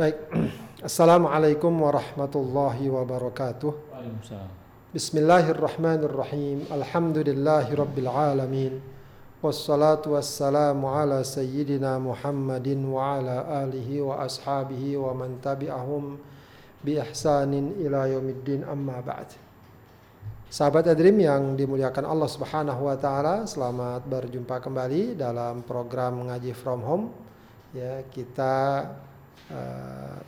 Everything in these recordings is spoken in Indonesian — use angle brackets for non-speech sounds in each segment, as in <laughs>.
Baik. <clears throat> Assalamualaikum warahmatullahi wabarakatuh. Waalaikumsalam. Bismillahirrahmanirrahim. Alhamdulillahi rabbil alamin. Wassalatu wassalamu ala sayyidina Muhammadin wa ala alihi wa ashabihi wa man tabi'ahum bi ihsanin ila yaumiddin amma ba'd. Sahabat Adrim yang dimuliakan Allah Subhanahu wa taala, selamat berjumpa kembali dalam program ngaji from home. Ya, kita uh,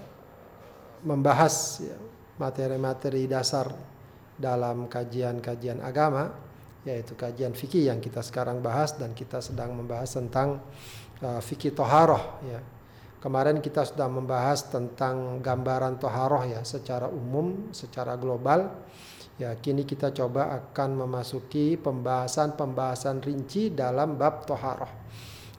membahas ya, materi-materi dasar dalam kajian-kajian agama yaitu kajian fikih yang kita sekarang bahas dan kita sedang membahas tentang uh, fikih toharoh ya. Kemarin kita sudah membahas tentang gambaran toharoh ya secara umum, secara global. Ya, kini kita coba akan memasuki pembahasan-pembahasan rinci dalam bab toharoh.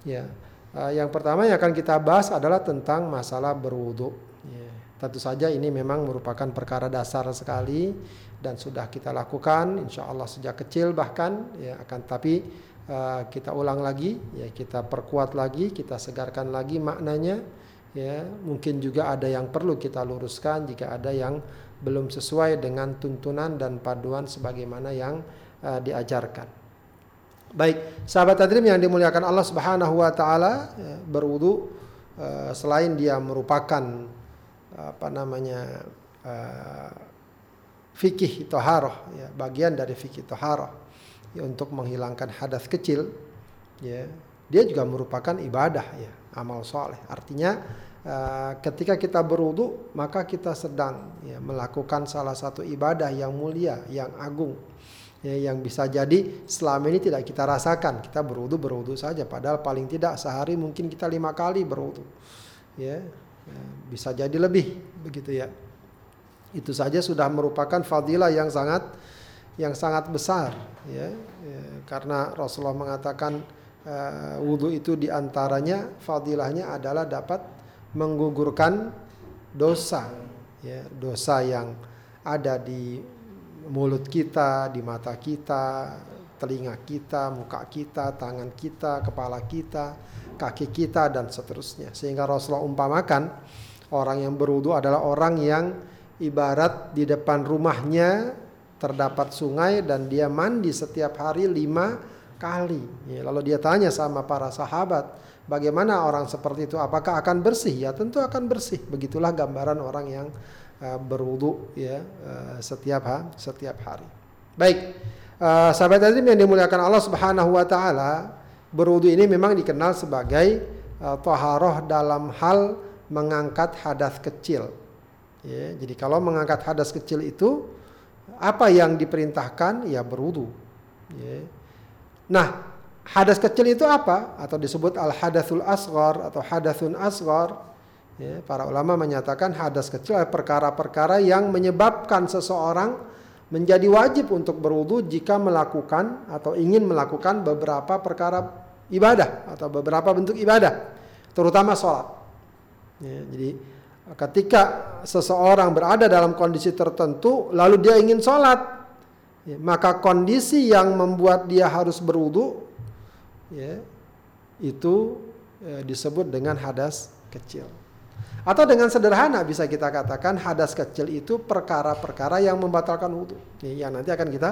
Ya, yang pertama yang akan kita bahas adalah tentang masalah berwudu. Ya, tentu saja ini memang merupakan perkara dasar sekali dan sudah kita lakukan, insya Allah sejak kecil bahkan. Ya, akan tapi uh, kita ulang lagi, ya kita perkuat lagi, kita segarkan lagi maknanya. Ya, mungkin juga ada yang perlu kita luruskan jika ada yang belum sesuai dengan tuntunan dan paduan sebagaimana yang uh, diajarkan. Baik, sahabat tadrim yang dimuliakan Allah Subhanahu wa taala, ya, berwudu uh, selain dia merupakan apa namanya uh, fikih toharoh, ya, bagian dari fikih toharoh ya, untuk menghilangkan hadas kecil, ya, dia juga merupakan ibadah ya, amal soleh. Artinya Uh, ketika kita berwudu maka kita sedang ya, melakukan salah satu ibadah yang mulia, yang agung, ya, yang bisa jadi selama ini tidak kita rasakan. Kita berwudu berwudu saja, padahal paling tidak sehari mungkin kita lima kali berwudu, ya, ya bisa jadi lebih begitu ya. Itu saja sudah merupakan fadilah yang sangat yang sangat besar, ya, ya karena Rasulullah mengatakan uh, wudhu itu di antaranya fadilahnya adalah dapat menggugurkan dosa ya dosa yang ada di mulut kita, di mata kita, telinga kita, muka kita, tangan kita, kepala kita, kaki kita dan seterusnya. Sehingga Rasulullah umpamakan orang yang berwudu adalah orang yang ibarat di depan rumahnya terdapat sungai dan dia mandi setiap hari lima kali. Ya, lalu dia tanya sama para sahabat, Bagaimana orang seperti itu? Apakah akan bersih? Ya tentu akan bersih. Begitulah gambaran orang yang uh, berwudu ya uh, setiap ha, setiap hari. Baik, uh, sahabat tadi yang dimuliakan Allah Subhanahu Wa Taala, berwudu ini memang dikenal sebagai uh, dalam hal mengangkat hadas kecil. Ya, jadi kalau mengangkat hadas kecil itu apa yang diperintahkan? Ya berwudu. Ya. Nah, hadas kecil itu apa? Atau disebut al hadasul asghar atau hadasun asghar. Ya, para ulama menyatakan hadas kecil adalah perkara-perkara yang menyebabkan seseorang menjadi wajib untuk berwudu jika melakukan atau ingin melakukan beberapa perkara ibadah atau beberapa bentuk ibadah, terutama sholat. Ya, jadi ketika seseorang berada dalam kondisi tertentu, lalu dia ingin sholat, ya, maka kondisi yang membuat dia harus berwudu ya itu ya, disebut dengan hadas kecil. Atau dengan sederhana bisa kita katakan hadas kecil itu perkara-perkara yang membatalkan wudhu. Ini yang nanti akan kita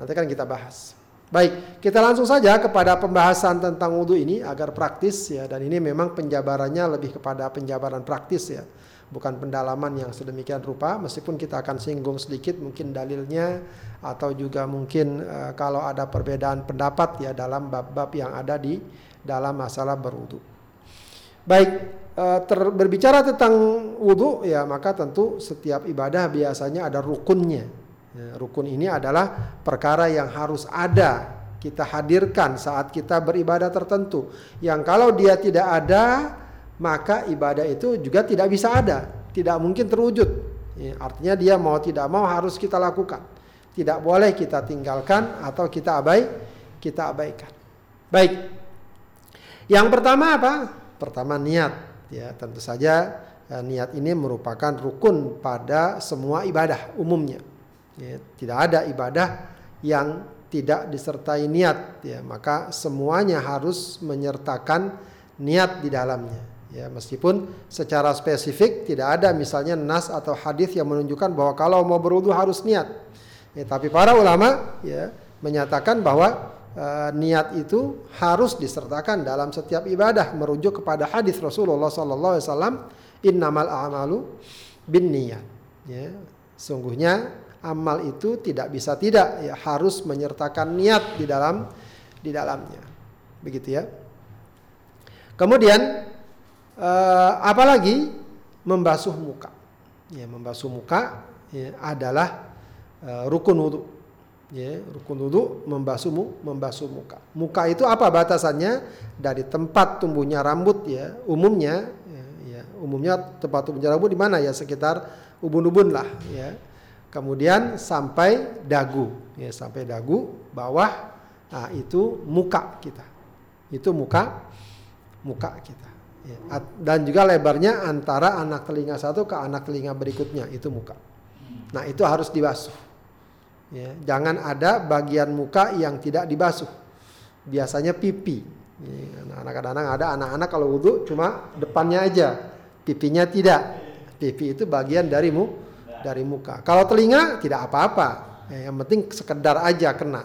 nanti akan kita bahas. Baik, kita langsung saja kepada pembahasan tentang wudhu ini agar praktis ya dan ini memang penjabarannya lebih kepada penjabaran praktis ya bukan pendalaman yang sedemikian rupa meskipun kita akan singgung sedikit mungkin dalilnya atau juga mungkin uh, kalau ada perbedaan pendapat ya dalam bab-bab yang ada di dalam masalah berwudu. Baik, ter, berbicara tentang wudu ya maka tentu setiap ibadah biasanya ada rukunnya. Ya, rukun ini adalah perkara yang harus ada kita hadirkan saat kita beribadah tertentu. Yang kalau dia tidak ada maka ibadah itu juga tidak bisa ada, tidak mungkin terwujud. Ya, artinya dia mau tidak mau harus kita lakukan. Tidak boleh kita tinggalkan atau kita abai, kita abaikan. Baik. Yang pertama apa? Pertama niat. Ya, tentu saja ya, niat ini merupakan rukun pada semua ibadah umumnya. Ya, tidak ada ibadah yang tidak disertai niat ya maka semuanya harus menyertakan niat di dalamnya Ya, meskipun secara spesifik tidak ada misalnya nas atau hadis yang menunjukkan bahwa kalau mau berwudu harus niat. Ya, tapi para ulama ya menyatakan bahwa uh, niat itu harus disertakan dalam setiap ibadah merujuk kepada hadis Rasulullah sallallahu alaihi wasallam innamal a'malu binniyat. Ya, sungguhnya amal itu tidak bisa tidak ya harus menyertakan niat di dalam di dalamnya. Begitu ya. Kemudian uh, apalagi membasuh muka. Ya, membasuh muka ya, adalah uh, rukun wudhu. Ya, rukun wudhu membasuh mu, membasuh muka. Muka itu apa batasannya? Dari tempat tumbuhnya rambut ya, umumnya ya, ya umumnya tempat tumbuhnya rambut di mana ya sekitar ubun-ubun lah ya. Kemudian sampai dagu, ya sampai dagu bawah, nah itu muka kita. Itu muka muka kita. Ya. Dan juga lebarnya antara anak telinga satu ke anak telinga berikutnya itu muka. Nah itu harus dibasuh. Ya. Jangan ada bagian muka yang tidak dibasuh. Biasanya pipi. Ya, Anak-anak ada anak-anak kalau wudhu cuma depannya aja, pipinya tidak. Pipi itu bagian dari mu, dari muka. Kalau telinga tidak apa-apa. Ya, yang penting sekedar aja kena.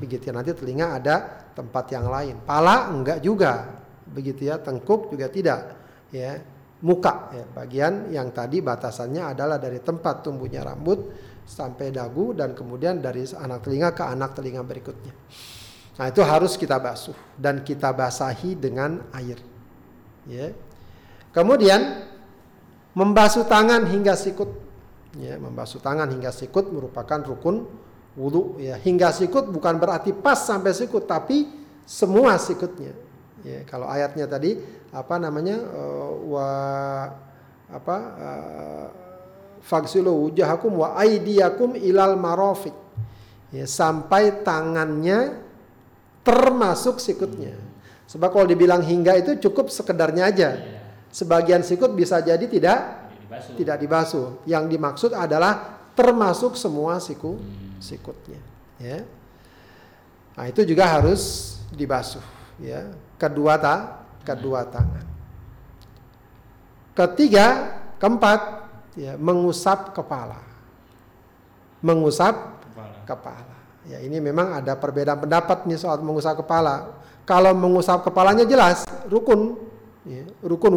Begitu ya nanti telinga ada tempat yang lain. Pala enggak juga begitu ya tengkuk juga tidak ya muka ya bagian yang tadi batasannya adalah dari tempat tumbuhnya rambut sampai dagu dan kemudian dari anak telinga ke anak telinga berikutnya. Nah itu harus kita basuh dan kita basahi dengan air. Ya. Kemudian membasuh tangan hingga sikut. Ya membasuh tangan hingga sikut merupakan rukun wudhu ya hingga sikut bukan berarti pas sampai sikut tapi semua sikutnya. Ya, kalau ayatnya tadi apa namanya uh, wa apa uh, faksilu wujahakum wa aidiyakum ilal marofik ya, sampai tangannya termasuk sikutnya. Sebab kalau dibilang hingga itu cukup sekedarnya aja. Sebagian sikut bisa jadi tidak dibasuh. tidak dibasuh. Yang dimaksud adalah termasuk semua siku sikutnya. Ya. Nah itu juga harus dibasuh. Ya kedua ta, kedua tangan. Ketiga, keempat, ya, mengusap kepala. Mengusap kepala. kepala. Ya, ini memang ada perbedaan pendapat nih soal mengusap kepala. Kalau mengusap kepalanya jelas rukun, ya, rukun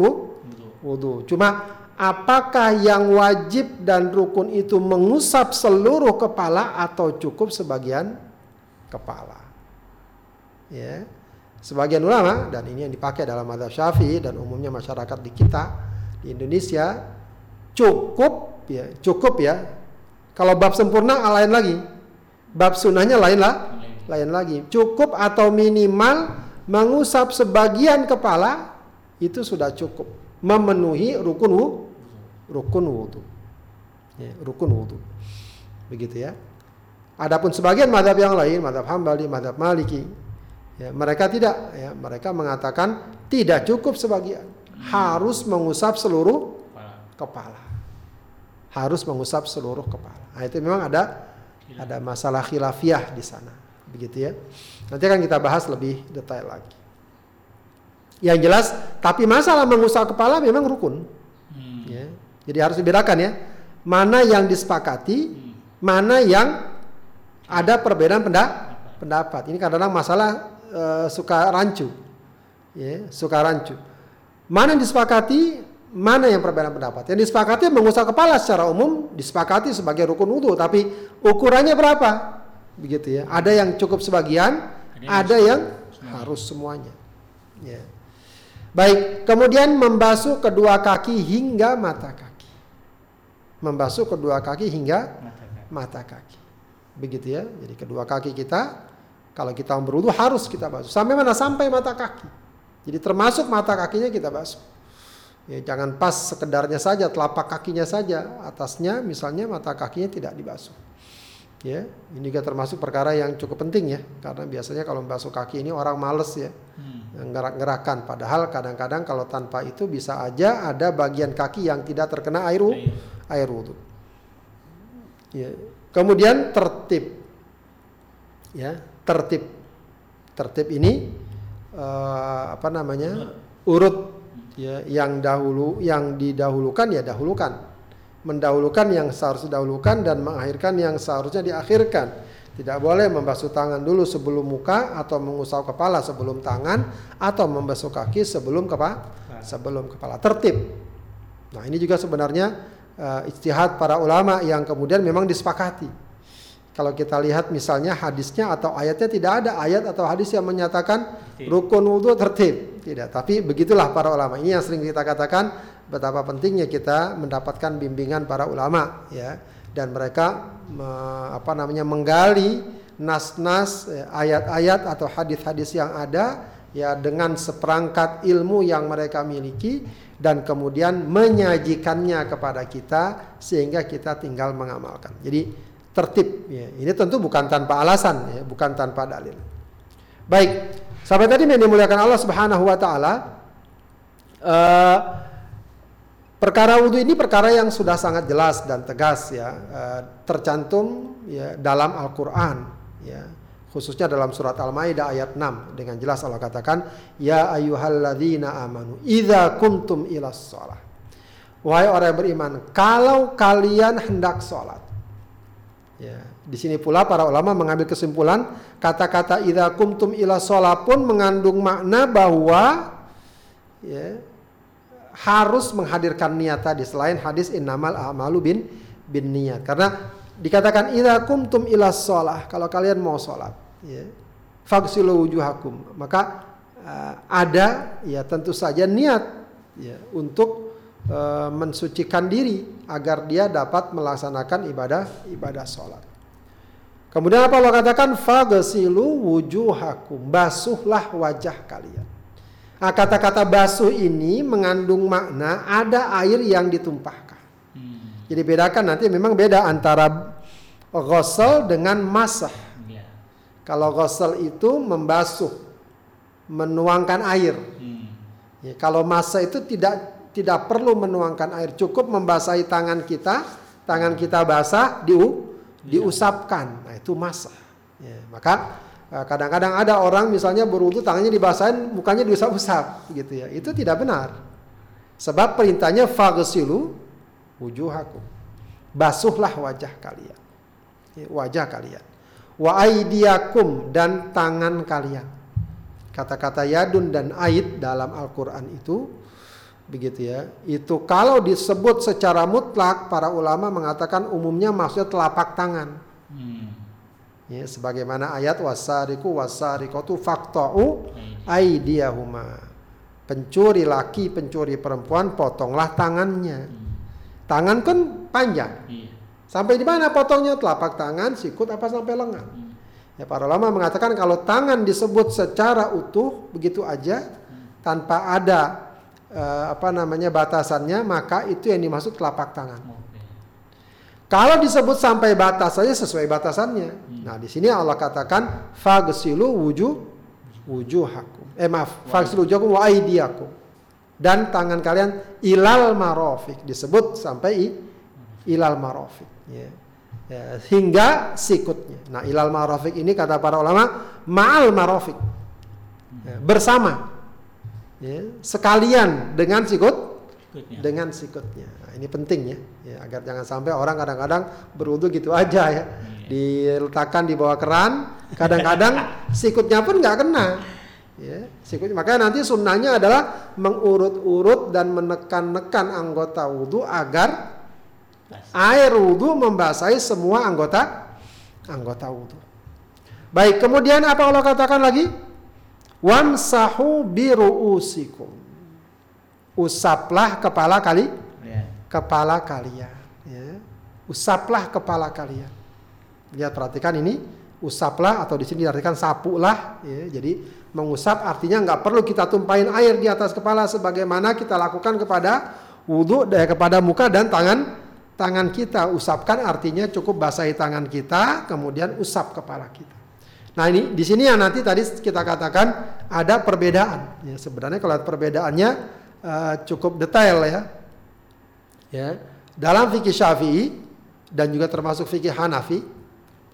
wudhu. Cuma apakah yang wajib dan rukun itu mengusap seluruh kepala atau cukup sebagian kepala? Ya. Sebagian ulama dan ini yang dipakai dalam madhab syafi'i dan umumnya masyarakat di kita di Indonesia cukup ya cukup ya. Kalau bab sempurna lain lagi. Bab sunnahnya lain lah lain lagi. Cukup atau minimal mengusap sebagian kepala itu sudah cukup. Memenuhi rukun wu, rukun wudhu ya, rukun wudhu begitu ya. Adapun sebagian madhab yang lain madhab hambali madhab maliki Ya, mereka tidak, ya, mereka mengatakan tidak cukup sebagian, harus mengusap seluruh kepala. Harus mengusap seluruh kepala. Nah, itu memang ada ada masalah khilafiah di sana, begitu ya. Nanti akan kita bahas lebih detail lagi. Yang jelas, tapi masalah mengusap kepala memang rukun. Hmm. Ya. Jadi harus dibedakan ya, mana yang disepakati, hmm. mana yang ada perbedaan pendapat. Ini kadang-kadang masalah uh, suka rancu. Ya, suka rancu. Mana yang disepakati, mana yang perbedaan pendapat. Yang disepakati mengusap kepala secara umum disepakati sebagai rukun wudhu, tapi ukurannya berapa? Begitu ya. Ada yang cukup sebagian, ada yang harus semuanya. Ya. Baik, kemudian membasuh kedua kaki hingga mata kaki. Membasuh kedua kaki hingga mata kaki. Begitu ya. Jadi kedua kaki kita kalau kita berwudu harus kita basuh. Sampai mana? Sampai mata kaki. Jadi termasuk mata kakinya kita basuh. Ya, jangan pas sekedarnya saja, telapak kakinya saja, atasnya misalnya mata kakinya tidak dibasuh. Ya, ini juga termasuk perkara yang cukup penting ya, karena biasanya kalau membasuh kaki ini orang males ya, hmm. ngerak-ngerakan. Padahal kadang-kadang kalau tanpa itu bisa aja ada bagian kaki yang tidak terkena air air wudhu. Ya. Kemudian tertib, ya tertib. Tertib ini uh, apa namanya? urut ya yang dahulu yang didahulukan ya dahulukan. Mendahulukan yang seharusnya dahulukan dan mengakhirkan yang seharusnya diakhirkan. Tidak boleh membasuh tangan dulu sebelum muka atau mengusap kepala sebelum tangan atau membasuh kaki sebelum kepala sebelum kepala. Tertib. Nah ini juga sebenarnya uh, istihad para ulama yang kemudian memang disepakati kalau kita lihat misalnya hadisnya atau ayatnya tidak ada ayat atau hadis yang menyatakan rukun wudhu tertib. Tidak tapi begitulah para ulama. Ini yang sering kita katakan betapa pentingnya kita mendapatkan bimbingan para ulama ya. Dan mereka me, apa namanya menggali nas-nas ya, ayat-ayat atau hadis-hadis yang ada ya dengan seperangkat ilmu yang mereka miliki dan kemudian menyajikannya kepada kita sehingga kita tinggal mengamalkan. Jadi tertib ya. Ini tentu bukan tanpa alasan ya, bukan tanpa dalil. Baik, sampai tadi yang dimuliakan Allah Subhanahu wa taala uh, Perkara wudhu ini perkara yang sudah sangat jelas dan tegas ya uh, tercantum ya dalam Al-Qur'an ya khususnya dalam surat Al-Maidah ayat 6 dengan jelas Allah katakan ya ayyuhalladzina amanu idza kuntum ilas shalah wahai orang yang beriman kalau kalian hendak sholat ya. Di sini pula para ulama mengambil kesimpulan kata-kata idza kuntum ilas shalah pun mengandung makna bahwa ya harus menghadirkan niat tadi selain hadis innamal a'malu bin bin niat. Karena dikatakan idza kumtum ila shalah kalau kalian mau salat ya fagsilu wujuhakum. Maka uh, ada ya tentu saja niat ya untuk uh, mensucikan diri agar dia dapat melaksanakan ibadah ibadah salat kemudian apa Allah katakan fagsilu wujuhakum basuhlah wajah kalian Nah, kata-kata basuh ini mengandung makna ada air yang ditumpahkan. Hmm. Jadi bedakan nanti memang beda antara ghusl dengan masah. Ya. Kalau ghusl itu membasuh, menuangkan air. Hmm. Ya, kalau masah itu tidak tidak perlu menuangkan air, cukup membasahi tangan kita, tangan kita basah, diu, diusapkan. Nah, itu masah. Ya, maka Eh, kadang-kadang ada orang misalnya berwudu tangannya dibasahin, mukanya diusap-usap gitu ya. Itu tidak benar. Sebab perintahnya faghsilu wujuhakum. Basuhlah wajah kalian. Ya, wajah kalian. Wa aidiakum dan tangan kalian. Kata-kata yadun dan aid dalam Al-Qur'an itu begitu ya. Itu kalau disebut secara mutlak para ulama mengatakan umumnya maksudnya telapak tangan. Hmm Ya, sebagaimana ayat wasariku wasarikotu faktau aidiyahuma. Pencuri laki, pencuri perempuan, potonglah tangannya. Tangan kan panjang. Iya. Sampai di mana potongnya? Telapak tangan, sikut apa sampai lengan. Ya, para ulama mengatakan kalau tangan disebut secara utuh begitu aja tanpa ada uh, apa namanya batasannya, maka itu yang dimaksud telapak tangan. Kalau disebut sampai batas saja sesuai batasannya. Hmm. Nah, di sini Allah katakan fagsilu wujuh wujuhakum. Eh maaf, fagsilu wujuhakum wa aydiyakum. Dan tangan kalian ilal marofik disebut sampai ilal marofik. Ya. Ya, hingga sikutnya. Nah, ilal marofik ini kata para ulama ma'al marofik. Ya, bersama. Ya, sekalian dengan sikut dengan sikutnya. Nah, ini penting ya, ya agar jangan sampai orang kadang-kadang berwudu gitu aja ya. Iya. Diletakkan di bawah keran, kadang-kadang <laughs> sikutnya pun nggak kena. Ya, sikut makanya nanti sunnahnya adalah mengurut-urut dan menekan-nekan anggota wudhu agar air wudhu membasahi semua anggota anggota wudhu. Baik, kemudian apa Allah katakan lagi? Wamsahu biru'usikum. Usaplah kepala kali kepala kalian. Ya. Usaplah kepala kalian. Lihat perhatikan ini usaplah atau di sini diartikan sapulah. Ya. Jadi mengusap artinya nggak perlu kita tumpahin air di atas kepala sebagaimana kita lakukan kepada wudhu dan kepada muka dan tangan tangan kita usapkan artinya cukup basahi tangan kita kemudian usap kepala kita. Nah ini di sini yang nanti tadi kita katakan ada perbedaan. Ya, sebenarnya kalau perbedaannya uh, cukup detail ya ya dalam fikih Syafi'i dan juga termasuk fikih Hanafi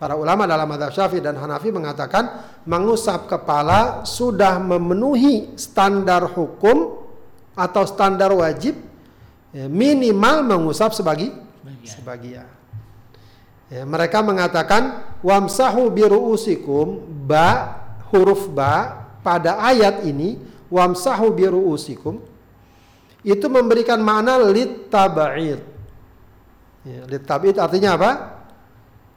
para ulama dalam madhab Syafi'i dan Hanafi mengatakan mengusap kepala sudah memenuhi standar hukum atau standar wajib ya, minimal mengusap sebagi Sebagian. sebagian. Ya, mereka mengatakan wamsahu biruusikum ba huruf ba pada ayat ini wamsahu biruusikum itu memberikan makna lit tab'id. Ya, artinya apa?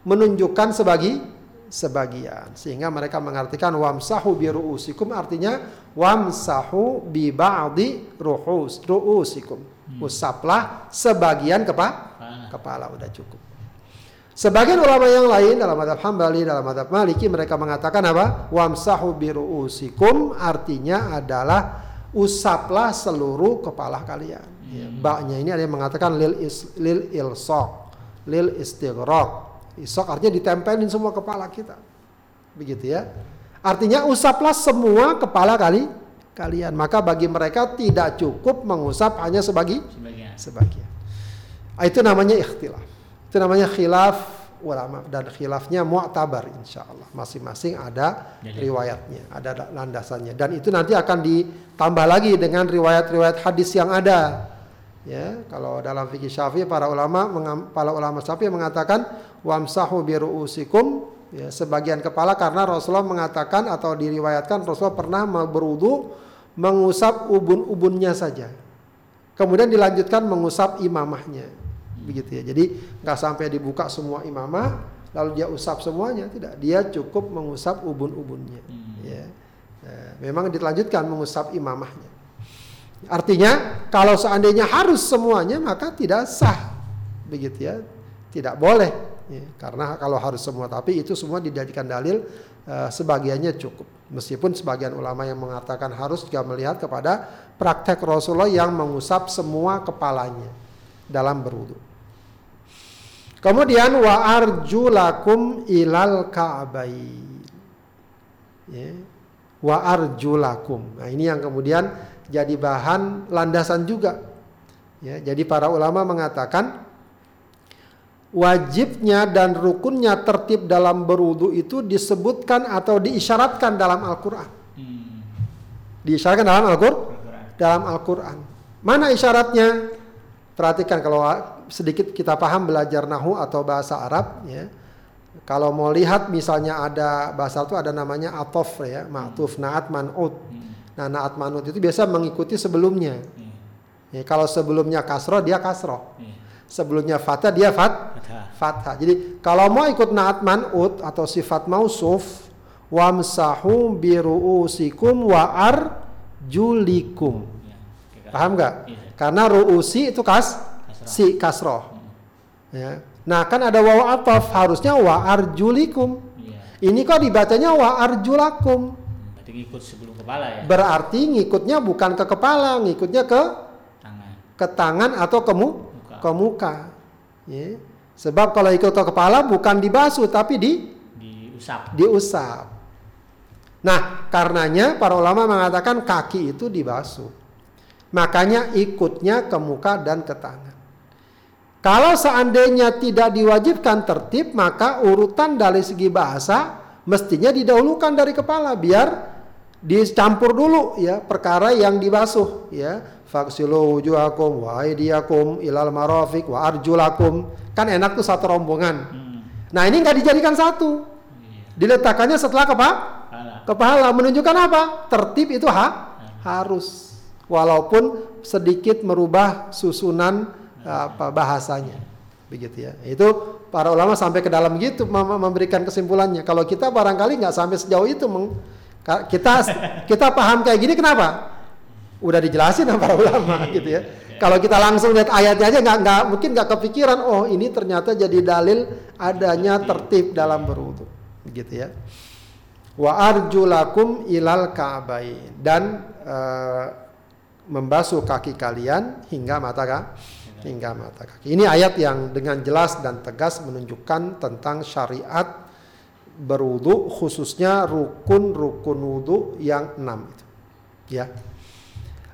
Menunjukkan sebagi sebagian sehingga mereka mengartikan wamsahu biruusikum artinya wamsahu bi ba'di ruhus ruusikum. Usaplah sebagian kepa Kepala. kepala udah cukup. Sebagian ulama yang lain dalam madhab Hambali, dalam madhab Maliki mereka mengatakan apa? Wamsahu biruusikum artinya adalah usaplah seluruh kepala kalian. Ya, baknya ini ada yang mengatakan lil is, lil ilsaq, lil istighraq. Isaq artinya ditempelin semua kepala kita. Begitu ya. Artinya usaplah semua kepala kali kalian. Maka bagi mereka tidak cukup mengusap hanya sebagi Sebagian. sebagian. Ah, Itu namanya ikhtilaf. Itu namanya khilaf ulama dan khilafnya mu'tabar insya Allah. Masing-masing ada riwayatnya, ada da- landasannya. Dan itu nanti akan ditambah lagi dengan riwayat-riwayat hadis yang ada. Ya, kalau dalam fikih Syafi'i para ulama para ulama Syafi'i mengatakan wamsahu biruusikum ya, sebagian kepala karena Rasulullah mengatakan atau diriwayatkan Rasulullah pernah berwudu mengusap ubun-ubunnya saja. Kemudian dilanjutkan mengusap imamahnya. Begitu ya. Jadi nggak sampai dibuka semua imamah lalu dia usap semuanya, tidak. Dia cukup mengusap ubun-ubunnya. Hmm. Ya. Eh, memang dilanjutkan mengusap imamahnya. Artinya kalau seandainya harus semuanya maka tidak sah. Begitu ya. Tidak boleh. Ya, karena kalau harus semua tapi itu semua dijadikan dalil eh, sebagiannya cukup. Meskipun sebagian ulama yang mengatakan harus juga melihat kepada praktek Rasulullah yang mengusap semua kepalanya dalam berwudu. Kemudian wa arjulakum ilal ka'bain. Ya. Wa arjulakum. Nah, ini yang kemudian jadi bahan landasan juga. Ya, jadi para ulama mengatakan wajibnya dan rukunnya tertib dalam berwudu itu disebutkan atau diisyaratkan dalam Al-Qur'an. Hmm. Diisyaratkan dalam Al-Qur'an Al-Quran. dalam Al-Quran. Mana isyaratnya? Perhatikan kalau sedikit kita paham belajar nahu atau bahasa Arab ya. Kalau mau lihat misalnya ada bahasa itu ada namanya atof ya, ma'tuf, naat, man'ut. Hmm. Nah, naat man'ut itu biasa mengikuti sebelumnya. Iya. Ya, kalau sebelumnya kasroh dia kasroh. Iya. Sebelumnya fathah dia fat Fathah. fathah. Jadi kalau mau ikut naat man'ut atau sifat mausuf wamsahu biruusikum wa arjulikum. Oke, Paham nggak? Iya. Karena ruusi itu kas Kasroh. si kasroh. Ya. Nah kan ada waw ataf harusnya wa arjulikum. Iya. Ini kok dibacanya wa arjulakum. Berarti ngikut sebelum kepala ya. Berarti ngikutnya bukan ke kepala, ngikutnya ke Tangan. ke tangan atau ke, mu- Muka. ke muka. Ya. Sebab kalau ikut ke kepala bukan dibasuh tapi di Diusap. diusap. Nah, karenanya para ulama mengatakan kaki itu dibasuh. Makanya ikutnya ke muka dan ke tangan. Kalau seandainya tidak diwajibkan tertib, maka urutan dari segi bahasa mestinya didahulukan dari kepala biar dicampur dulu ya perkara yang dibasuh ya. Faksilu wujuhakum wa aydiyakum ilal marafiq wa arjulakum. Kan enak tuh satu rombongan. Hmm. Nah, ini nggak dijadikan satu. Iya. Diletakkannya setelah kepala Kepala. kepala menunjukkan apa? Tertib itu ha? harus walaupun sedikit merubah susunan apa bahasanya. Begitu ya. Itu para ulama sampai ke dalam gitu mem- memberikan kesimpulannya. Kalau kita barangkali nggak sampai sejauh itu meng- kita kita paham kayak gini kenapa? Udah dijelasin sama para ulama <laughs> gitu ya. Kalau kita langsung lihat ayatnya aja nggak nggak mungkin nggak kepikiran oh ini ternyata jadi dalil adanya tertib dalam berwudu. Begitu ya wa arjulakum ilal ka'bain dan eh, membasuh kaki kalian hingga mata ka- hingga mata kaki. Ini ayat yang dengan jelas dan tegas menunjukkan tentang syariat berwudu khususnya rukun-rukun wudu yang enam itu. Ya.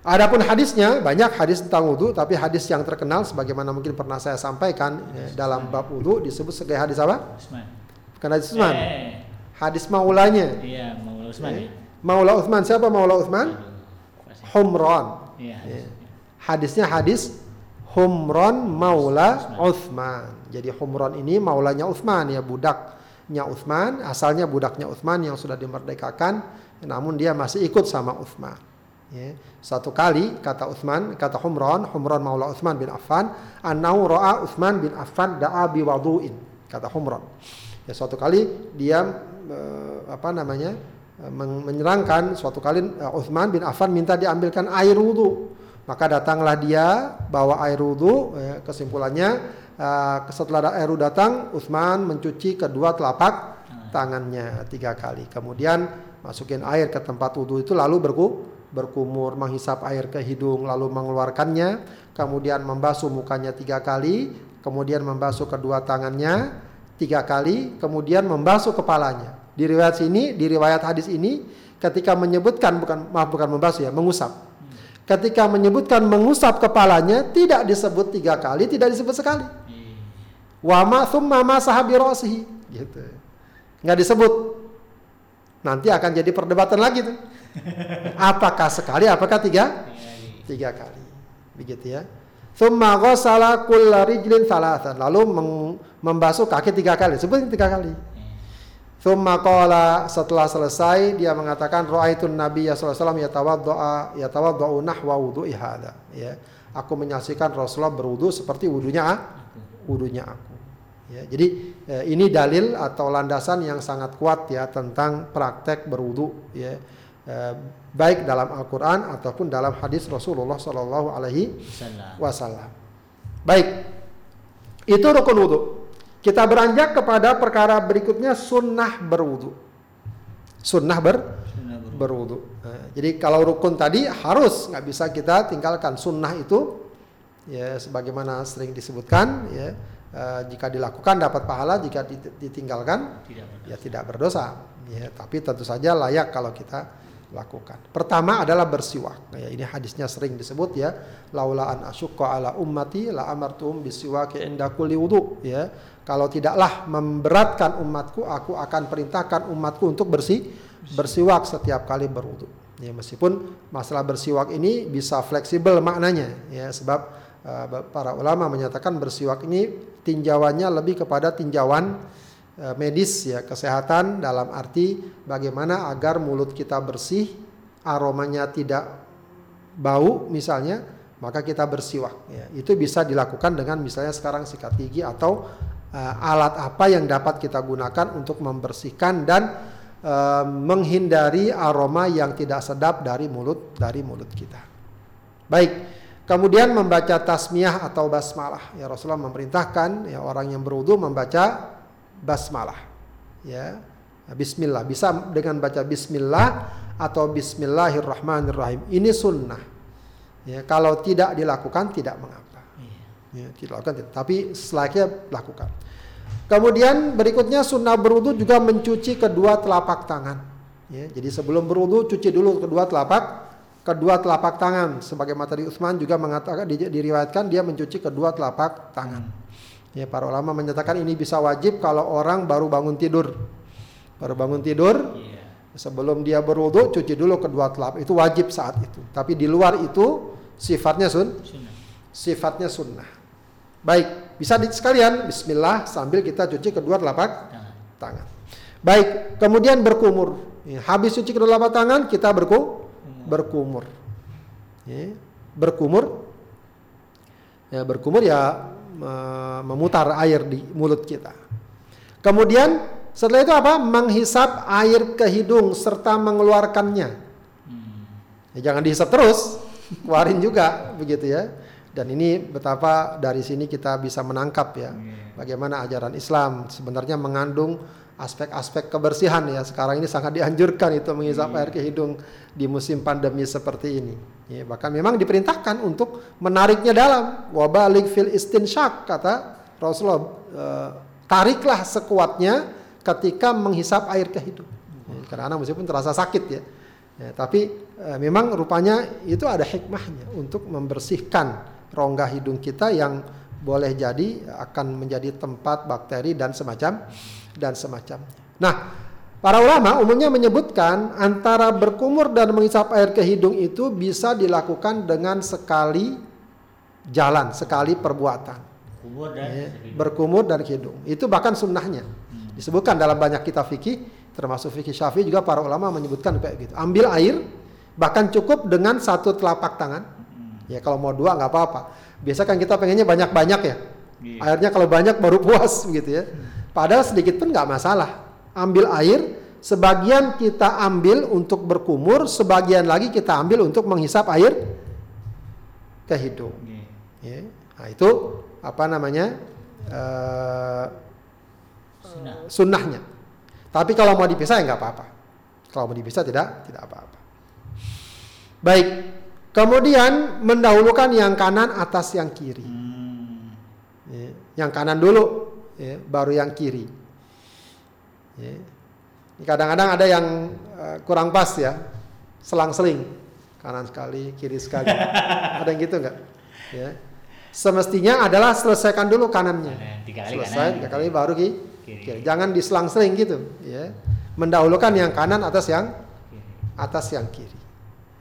Adapun hadisnya banyak hadis tentang wudu tapi hadis yang terkenal sebagaimana mungkin pernah saya sampaikan ya, dalam bab wudu disebut sebagai hadis apa? Usman. Bukan hadis Utsman. Eh, Hadis maulanya. iya, mau Usman Ya. ya. Maula Uthman siapa Maula Uthman? Pasti. Humran. Iya. Ya. hadisnya hadis Humron Maula Uthman. Jadi Humron ini maulanya Uthman ya budaknya Uthman, asalnya budaknya Uthman yang sudah dimerdekakan, namun dia masih ikut sama Uthman. Ya. Satu kali kata Uthman, kata Humron, Humron Maula Uthman bin Affan, annahu ra'a Uthman bin Affan da'a bi wadu'in. Kata Humron. Ya suatu kali dia eh, apa namanya? eh, menyerangkan suatu kali eh, Uthman bin Affan minta diambilkan air wudhu maka datanglah dia bawa air wudhu. Ya, kesimpulannya uh, setelah air wudhu datang, Utsman mencuci kedua telapak tangannya tiga kali. Kemudian masukin air ke tempat wudhu itu lalu berku, berkumur, menghisap air ke hidung, lalu mengeluarkannya. Kemudian membasuh mukanya tiga kali, kemudian membasuh kedua tangannya tiga kali, kemudian membasuh kepalanya. Di riwayat sini, di riwayat hadis ini, ketika menyebutkan bukan maaf bukan membasuh ya, mengusap Ketika menyebutkan mengusap kepalanya tidak disebut tiga kali, tidak disebut sekali. Wama thumma masaha birosihi. Gitu. Nggak disebut. Nanti akan jadi perdebatan lagi tuh. <laughs> Apakah sekali, apakah tiga? Tiga kali. Begitu ya. Thumma ghasala kulla rijlin thalathan. Lalu membasuh kaki tiga kali. Sebut tiga kali. Thumma qala setelah selesai dia mengatakan ra'aitun Nabi sallallahu alaihi wasallam yatawaddaa yatawaddau nahwa wudu'i hadza ya. Aku menyaksikan Rasulullah berwudu seperti wudunya wudunya aku. Ya, jadi eh, ini dalil atau landasan yang sangat kuat ya tentang praktek berwudu ya. Eh, baik dalam Al-Qur'an ataupun dalam hadis Rasulullah sallallahu alaihi wasallam. Baik. Itu rukun wudu. Kita beranjak kepada perkara berikutnya sunnah berwudu. Sunnah ber berwudu. Nah, jadi kalau rukun tadi harus nggak bisa kita tinggalkan sunnah itu ya sebagaimana sering disebutkan ya uh, jika dilakukan dapat pahala jika ditinggalkan tidak ya tidak berdosa ya tapi tentu saja layak kalau kita lakukan. Pertama adalah bersiwak. Ya, ini hadisnya sering disebut ya. Laula an asyqa ala ummati la amartum bisiwaki inda kulli wudu ya. Kalau tidaklah memberatkan umatku, aku akan perintahkan umatku untuk bersih bersiwak setiap kali berwudu. Ya, meskipun masalah bersiwak ini bisa fleksibel maknanya ya sebab uh, para ulama menyatakan bersiwak ini tinjauannya lebih kepada tinjauan Eh, medis ya kesehatan dalam arti bagaimana agar mulut kita bersih aromanya tidak bau misalnya maka kita bersiwak ya itu bisa dilakukan dengan misalnya sekarang sikat gigi atau uh, alat apa yang dapat kita gunakan untuk membersihkan dan uh, menghindari aroma yang tidak sedap dari mulut dari mulut kita baik kemudian membaca tasmiyah atau basmalah ya Rasulullah memerintahkan ya orang yang berwudu membaca basmalah. Ya. Bismillah bisa dengan baca bismillah atau bismillahirrahmanirrahim. Ini sunnah. Ya, kalau tidak dilakukan tidak mengapa. Iya. Ya, tidak lakukan, tapi selayaknya lakukan. Kemudian berikutnya sunnah berwudu juga mencuci kedua telapak tangan. Ya, jadi sebelum berwudu cuci dulu kedua telapak kedua telapak tangan. Sebagaimana tadi Utsman juga mengatakan diriwayatkan dia mencuci kedua telapak tangan. Hmm. Ya, para ulama menyatakan ini bisa wajib kalau orang baru bangun tidur. Baru bangun tidur, yeah. sebelum dia berwudu cuci dulu kedua telapak. Itu wajib saat itu. Tapi di luar itu sifatnya sun, sifatnya sunnah. Baik, bisa di sekalian Bismillah sambil kita cuci kedua telapak tangan. tangan. Baik, kemudian berkumur. Ya, habis cuci kedua telapak tangan kita berku, berkumur. Ya, berkumur. Ya, berkumur ya memutar air di mulut kita. Kemudian setelah itu apa? Menghisap air ke hidung serta mengeluarkannya. Ya, jangan dihisap terus, keluarin juga begitu ya. Dan ini betapa dari sini kita bisa menangkap ya, bagaimana ajaran Islam sebenarnya mengandung aspek-aspek kebersihan ya. Sekarang ini sangat dianjurkan itu menghisap hmm. air ke hidung di musim pandemi seperti ini. Ya, bahkan memang diperintahkan untuk menariknya dalam. Wabalik fil istinsyak kata Rasulullah e, tariklah sekuatnya ketika menghisap air ke hidung. Ya, karena meskipun terasa sakit ya, ya tapi e, memang rupanya itu ada hikmahnya untuk membersihkan rongga hidung kita yang boleh jadi akan menjadi tempat bakteri dan semacam dan semacamnya. Nah, para ulama umumnya menyebutkan antara berkumur dan menghisap air ke hidung itu bisa dilakukan dengan sekali jalan, sekali perbuatan. Kubur dan Ya, berkumur dan hidung. Itu bahkan sunnahnya. Hmm. Disebutkan dalam banyak kitab fikih, termasuk fikih syafi'i juga para ulama menyebutkan kayak gitu. Ambil air, bahkan cukup dengan satu telapak tangan. Ya kalau mau dua nggak apa-apa. Biasa kan kita pengennya banyak-banyak ya. Iya. Airnya kalau banyak baru puas gitu ya. Padahal sedikit pun nggak masalah. Ambil air, sebagian kita ambil untuk berkumur, sebagian lagi kita ambil untuk menghisap air ke hidung. Iya. Ya. Nah itu apa namanya Sunnah. sunnahnya. Tapi kalau mau dipisah ya nggak apa-apa. Kalau mau dipisah tidak tidak apa-apa. Baik. Kemudian mendahulukan yang kanan atas yang kiri. Hmm. Ya, Yang kanan dulu, ya, baru yang kiri. Ya. Kadang-kadang ada yang eh, kurang pas ya, selang-seling, kanan sekali, kiri sekali. <laughs> ada yang gitu nggak? Ya. Semestinya adalah selesaikan dulu kanannya. Kanan, tiga kali Selesai kanan. tiga kali baru ki- Kiri. kiri. Jangan diselang-seling gitu. Ya. Mendahulukan yang kanan atas yang atas yang kiri.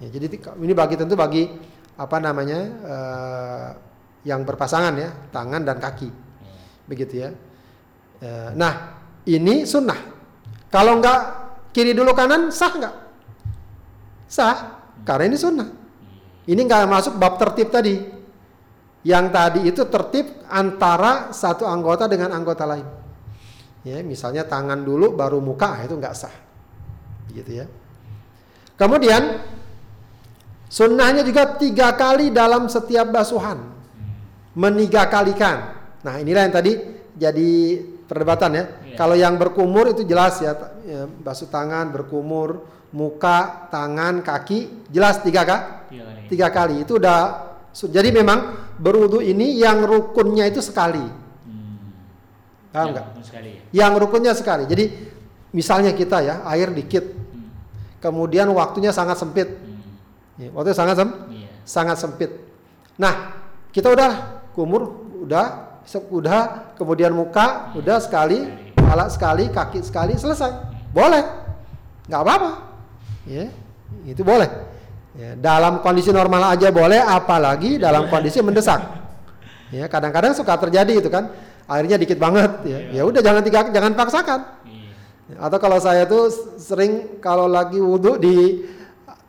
Ya, jadi ini bagi tentu bagi apa namanya eh, yang berpasangan ya, tangan dan kaki, begitu ya. Eh, nah ini sunnah. Kalau nggak kiri dulu kanan sah nggak? Sah, karena ini sunnah. Ini nggak masuk bab tertib tadi. Yang tadi itu tertib antara satu anggota dengan anggota lain. Ya, misalnya tangan dulu baru muka itu nggak sah, gitu ya. Kemudian sunnahnya juga tiga kali dalam setiap basuhan, meniga kalikan. Nah inilah yang tadi jadi perdebatan ya. Iya. Kalau yang berkumur itu jelas ya, ya, basuh tangan, berkumur, muka, tangan, kaki, jelas tiga kak, Tiga kali. tiga kali. Itu udah. Jadi memang berwudu ini yang rukunnya itu sekali, Hmm. paham nggak? sekali ya. Yang rukunnya sekali. Jadi misalnya kita ya air dikit, Hmm. kemudian waktunya sangat sempit, Hmm. Ya, waktunya sangat sem- Iya. sangat sempit. Nah, kita udah kumur, udah, udah, kemudian muka, udah sekali, kepala sekali, kaki sekali, selesai. Boleh, nggak apa-apa. Ya, itu boleh. Ya, dalam kondisi normal aja boleh, apalagi dalam kondisi mendesak. <laughs> Ya, kadang-kadang suka terjadi itu kan, airnya dikit banget. Ya, ya udah jangan tiga, jangan paksakan. Iya. Atau kalau saya tuh sering kalau lagi wudhu di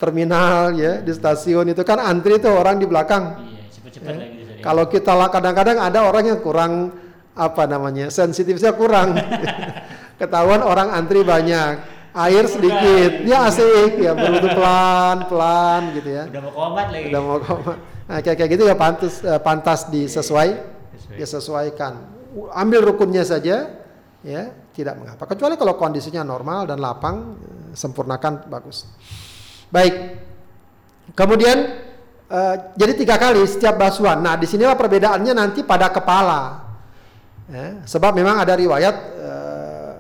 terminal ya di stasiun itu kan antri tuh orang di belakang. Iya, Ya. lagi. Kalau kita lah kadang-kadang ada orang yang kurang apa namanya sensitifnya kurang. <laughs> Ketahuan orang antri banyak, air sedikit, ya asik ya berwudhu pelan-pelan gitu ya. Udah mau komat lagi. Udah mau komat. Nah, kayak kayak gitu ya pantas eh, pantas disesuai Sesuai. disesuaikan. U- Ambil rukunnya saja ya, tidak mengapa. Kecuali kalau kondisinya normal dan lapang, eh, sempurnakan bagus. Baik. Kemudian eh, jadi tiga kali setiap basuhan. Nah, di sinilah perbedaannya nanti pada kepala. Ya, sebab memang ada riwayat eh,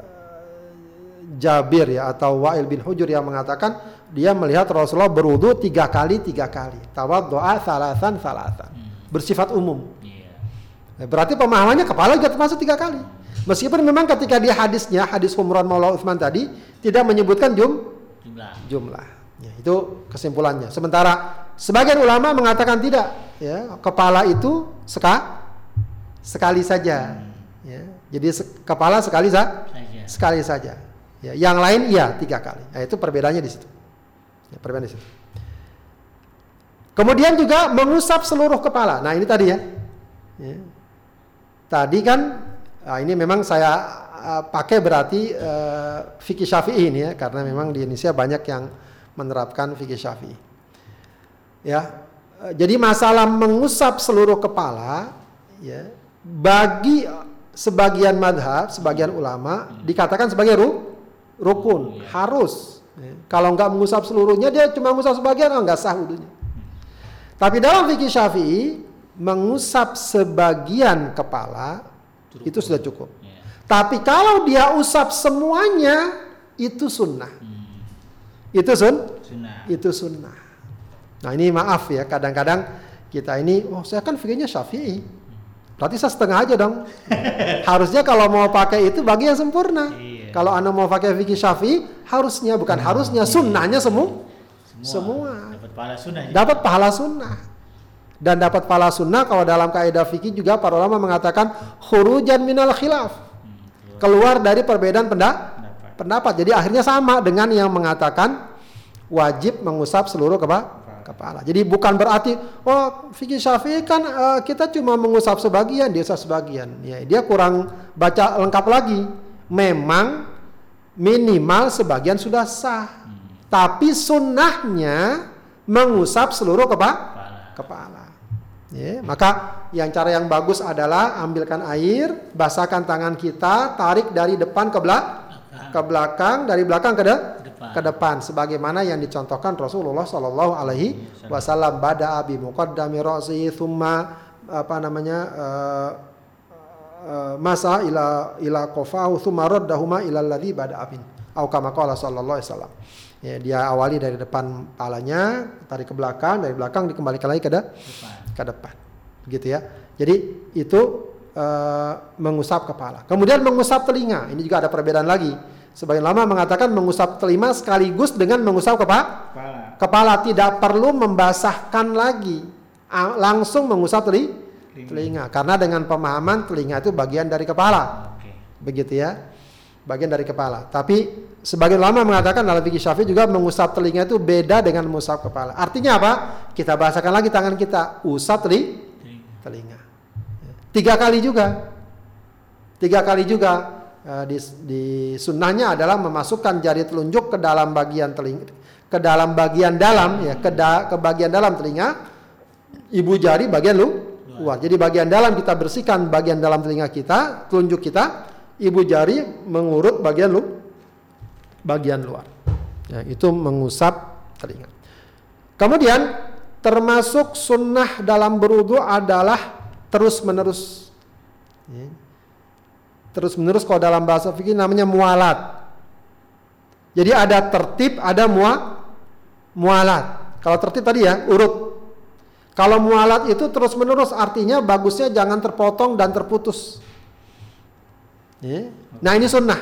Jabir ya atau Wa'il bin Hujur yang mengatakan dia melihat Rasulullah berwudu tiga kali tiga kali. Tawaddu'a salasan salasan. Bersifat umum. Iya. Ya, Berarti pemahamannya kepala juga termasuk tiga kali. Meskipun memang ketika di hadisnya hadis Humran Maula Utsman tadi tidak menyebutkan jum Jumlah. jumlah. Ya, itu kesimpulannya. Sementara sebagian ulama mengatakan tidak. Ya, kepala itu seka, sekali saja. Ya, jadi se- kepala sekali sa, Saja. sekali saja. Ya, yang lain iya tiga kali. Nah, itu perbedaannya di situ. Ya, perbedaannya di situ. Kemudian juga mengusap seluruh kepala. Nah ini tadi ya. Ya. Tadi kan ah, ini memang saya ah, pakai berarti eh, fikih syafi'i ini ya karena memang di Indonesia banyak yang menerapkan fikih syafi'i. Ya, jadi masalah mengusap seluruh kepala ya bagi sebagian madhab, sebagian ulama dikatakan sebagai ru, rukun, harus. Ya. Kalau nggak mengusap seluruhnya dia cuma mengusap sebagian, oh nggak sah wudunya. Tapi dalam fikih Syafi'i mengusap sebagian kepala itu sudah cukup. Iya. Tapi kalau dia usap semuanya itu sunnah. Hmm. Itu sun, Sunnah. itu sunnah. Nah ini maaf ya kadang-kadang kita ini, oh saya kan fikihnya Syafi'i. Berarti saya setengah aja dong. <laughs> harusnya kalau mau pakai itu bagi yang sempurna. Iya. Kalau anda mau pakai fikih Syafi'i harusnya bukan harusnya sunnahnya semua. Semua. Dapat pahala sunnah. Dapat pahala sunnah. dan dapat pahala sunnah kalau dalam kaidah fikih juga para ulama mengatakan khurujan minal khilaf Hmm, keluar dari perbedaan penda- Pendapat. Pendapat jadi akhirnya sama dengan yang mengatakan wajib mengusap seluruh kepa- kepala jadi bukan berarti oh fikih syafi'i kan eh, kita cuma mengusap sebagian dia usap sebagian ya dia kurang baca lengkap lagi memang minimal sebagian sudah sah tapi sunnahnya mengusap seluruh kepa- Kepala. kepala. Ya, maka yang cara yang bagus adalah ambilkan air, basahkan tangan kita, tarik dari depan ke belakang, ke belakang, dari belakang ke, de- Depan. ke depan, sebagaimana yang dicontohkan Rasulullah Shallallahu Alaihi Wasallam. Bada abi muqaddami ra'si thumma apa namanya eh, eh, masa ila ila qafahu thumma raddahuma ila alladhi bada abin. Au kama qala sallallahu alaihi wasallam. Ya, dia awali dari depan palanya, tarik ke belakang, dari belakang dikembalikan lagi ke, de- Depan. ke depan. Gitu ya. Jadi itu eh, mengusap kepala. Kemudian mengusap telinga. Ini juga ada perbedaan lagi. Sebagian lama mengatakan mengusap telinga sekaligus dengan mengusap kepala. Kepala. Kepala tidak perlu membasahkan lagi. Langsung mengusap teli- Telinga. telinga. Karena dengan pemahaman telinga itu bagian dari kepala. Oke. Begitu ya. Bagian dari kepala. Tapi sebagian lama mengatakan dalam fikih Syafi'i juga mengusap telinga itu beda dengan mengusap kepala. Artinya apa? Kita bahasakan lagi tangan kita, usap teli Telinga. Tiga kali juga. Tiga kali juga eh, di, di sunnahnya adalah memasukkan jari telunjuk ke dalam bagian telinga, ke dalam bagian dalam ya, ke, da- ke bagian dalam telinga, ibu jari bagian lu luar. Jadi bagian dalam kita bersihkan bagian dalam telinga kita, telunjuk kita, ibu jari mengurut bagian lu bagian luar. Ya, itu mengusap telinga. Kemudian termasuk sunnah dalam berwudu adalah terus menerus. Terus menerus kalau dalam bahasa fikih namanya mualat. Jadi ada tertib, ada mua, mualat. Kalau tertib tadi ya urut. Kalau mualat itu terus menerus artinya bagusnya jangan terpotong dan terputus. Ya. Nah ini sunnah.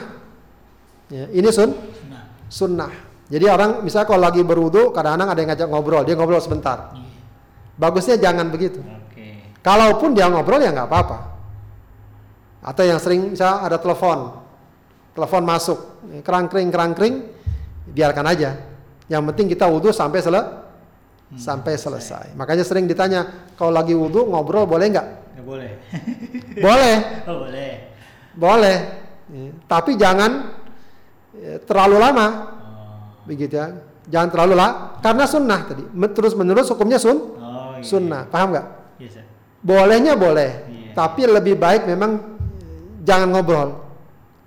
Ya, ini sun, Nah. sunnah. Jadi orang misalnya kalau lagi berwudu kadang-kadang ada yang ngajak ngobrol, dia ngobrol sebentar. Iya. Bagusnya jangan begitu. Kalaupun dia ngobrol ya nggak apa-apa. Atau yang sering misalnya ada telepon, telepon masuk, kerangkring kerangkring, biarkan aja. Yang penting kita wudhu sampai sele sampai selesai. Makanya sering ditanya, kalau lagi wudhu ngobrol boleh nggak? Nggak boleh. <laughs> Boleh, <laughs> oh boleh. boleh. Ya, Tapi jangan ya, terlalu lama, Oh. begitu ya. Jangan terlalu lama, karena sunnah tadi. Terus menerus hukumnya sun, Oh iya. sunnah. Paham nggak? Bolehnya boleh, Iya. tapi lebih baik memang eh, jangan ngobrol.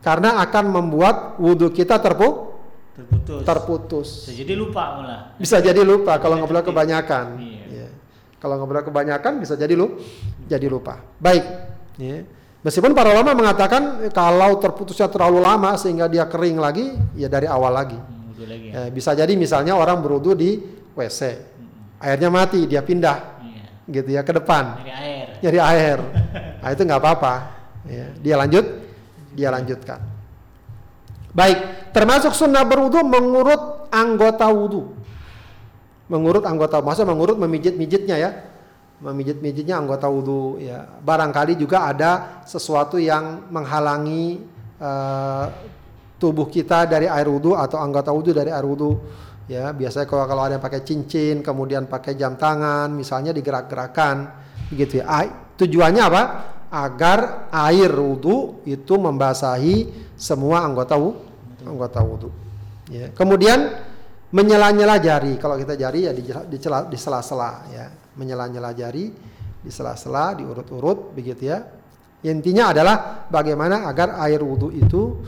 Karena akan membuat wudhu kita terpu, Terputus. terputus. Bisa jadi lupa malah. Bisa jadi lupa kalau ngobrol kebanyakan. Iya. Iya. Kalau ngobrol kebanyakan bisa jadi lu, jadi lupa. Baik. Ya. Meskipun para ulama mengatakan eh, kalau terputusnya terlalu lama sehingga dia kering lagi, ya dari awal lagi. Hmm, lagi ya. Ya, bisa jadi misalnya orang berwudhu di WC, airnya mati, dia pindah. Gitu ya ke depan. Dari air. nyari air. Nah, itu nggak apa-apa. Ya, dia lanjut, dia lanjutkan. Baik, termasuk sunnah berwudu mengurut anggota wudu. Mengurut anggota, masa mengurut memijit-mijitnya ya. Memijit-mijitnya anggota wudu ya. Barangkali juga ada sesuatu yang menghalangi eh, tubuh kita dari air wudu atau anggota wudu dari air wudu. Ya, biasanya kalau kalau ada yang pakai cincin, kemudian pakai jam tangan, misalnya digerak-gerakan, begitu ya. Tujuannya apa? Agar air wudu itu membasahi semua anggota wudu, anggota wudu. Ya. Kemudian menyela-nyela jari. Kalau kita jari ya di, di, di sela-sela ya, menyela-nyela jari di sela-sela, diurut-urut begitu ya. Intinya adalah bagaimana agar air wudu itu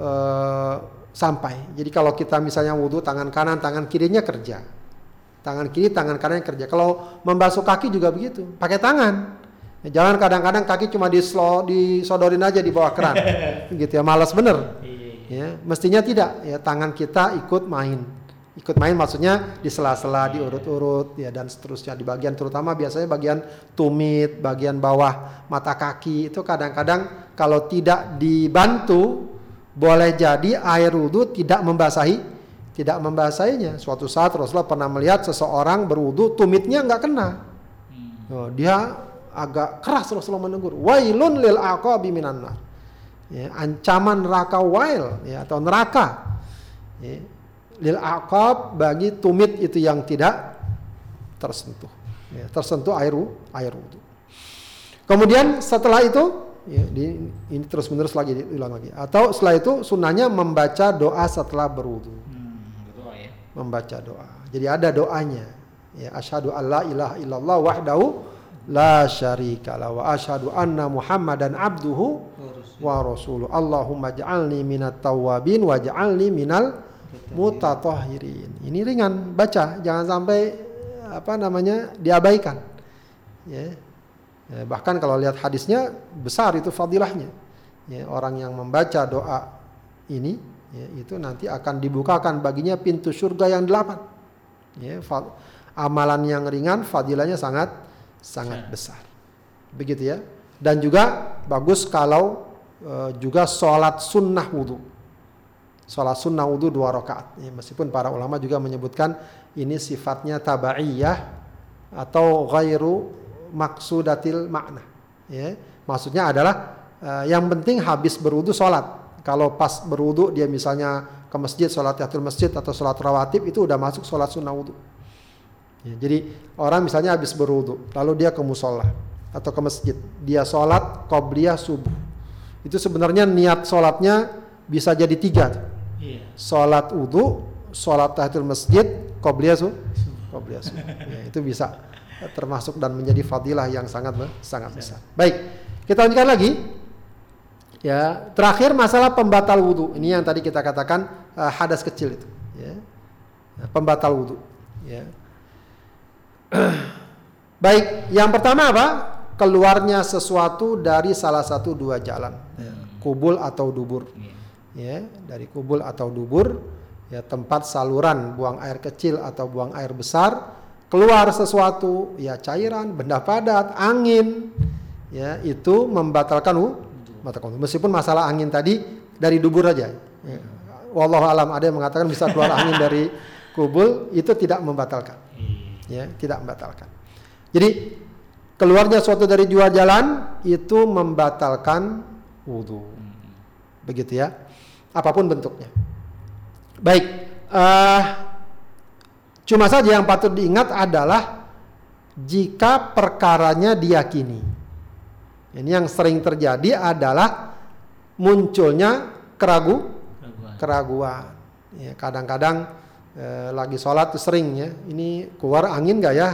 eh, sampai. Jadi kalau kita misalnya wudhu tangan kanan, tangan kirinya kerja. Tangan kiri, tangan kanan kerja. Kalau membasuh kaki juga begitu, pakai tangan. Jangan kadang-kadang kaki cuma dislo, disodorin aja di bawah keran. <laughs> gitu ya, malas bener. Iya. Ya, mestinya tidak. Ya, tangan kita ikut main. Ikut main maksudnya di sela-sela, diurut-urut ya dan seterusnya di bagian terutama biasanya bagian tumit, bagian bawah mata kaki itu kadang-kadang kalau tidak dibantu boleh jadi air wudhu tidak membasahi tidak membasahinya. Suatu saat Rasulullah pernah melihat seseorang berwudhu tumitnya nggak kena. Hmm. Oh, dia agak keras Rasulullah menegur. Wailun lil aqabi minan nar. Ya, ancaman neraka wail ya, atau neraka. Ya, lil aqab bagi tumit itu yang tidak tersentuh. Ya, tersentuh air air wudhu. Kemudian setelah itu ya, di, ini terus menerus lagi diulang lagi. Atau setelah itu sunnahnya membaca doa setelah berwudhu. Hmm, berdoa ya. Membaca doa. Jadi ada doanya. Ya, asyhadu alla ilaha illallah wahdahu la syarika la wa asyhadu anna muhammadan abduhu wa rasuluh. Allahumma ja'alni minat tawabin wa ja'alni minal mutatahhirin. Ini ringan baca, jangan sampai apa namanya diabaikan. Ya. Ya, bahkan kalau lihat hadisnya besar itu fadilahnya. Ya, orang yang membaca doa ini ya, itu nanti akan dibukakan baginya pintu surga yang delapan. Ya, amalan yang ringan fadilahnya sangat sangat besar. Begitu ya. Dan juga bagus kalau e, juga sholat sunnah wudhu. Sholat sunnah wudhu dua rakaat. Ya, meskipun para ulama juga menyebutkan ini sifatnya tabaiyah atau ghairu maksudatil makna. Ya. Maksudnya adalah uh, yang penting habis berwudu sholat. Kalau pas berwudu dia misalnya ke masjid sholat tahiyatul masjid atau sholat rawatib itu udah masuk sholat sunnah wudu. Ya, jadi orang misalnya habis berwudu lalu dia ke musola atau ke masjid dia sholat qobliyah subuh itu sebenarnya niat sholatnya bisa jadi tiga yeah. sholat wudu sholat tahiyatul masjid qobliyah subuh qobliyah subuh ya, itu bisa termasuk dan menjadi fadilah yang sangat sangat besar. Baik, kita lanjutkan lagi. Ya, terakhir masalah pembatal wudhu. Ini yang tadi kita katakan uh, hadas kecil itu. Ya. Pembatal wudhu. Ya. <clears throat> Baik, yang pertama apa? Keluarnya sesuatu dari salah satu dua jalan, ya. kubul atau dubur. Ya, dari kubul atau dubur, ya tempat saluran buang air kecil atau buang air besar keluar sesuatu ya cairan, benda padat, angin ya itu membatalkan membatalkan meskipun masalah angin tadi dari dubur aja. Ya. Wallahu alam ada yang mengatakan bisa keluar angin dari kubul itu tidak membatalkan. Ya, tidak membatalkan. Jadi keluarnya suatu dari dua jalan itu membatalkan wudhu. Begitu ya. Apa pun bentuknya. Baik, uh, Cuma saja yang patut diingat adalah jika perkaranya diyakini. Ini yang sering terjadi adalah munculnya keragu, keraguan. Ya, kadang-kadang eh, lagi sholat tuh sering ya, ini keluar angin gak ya?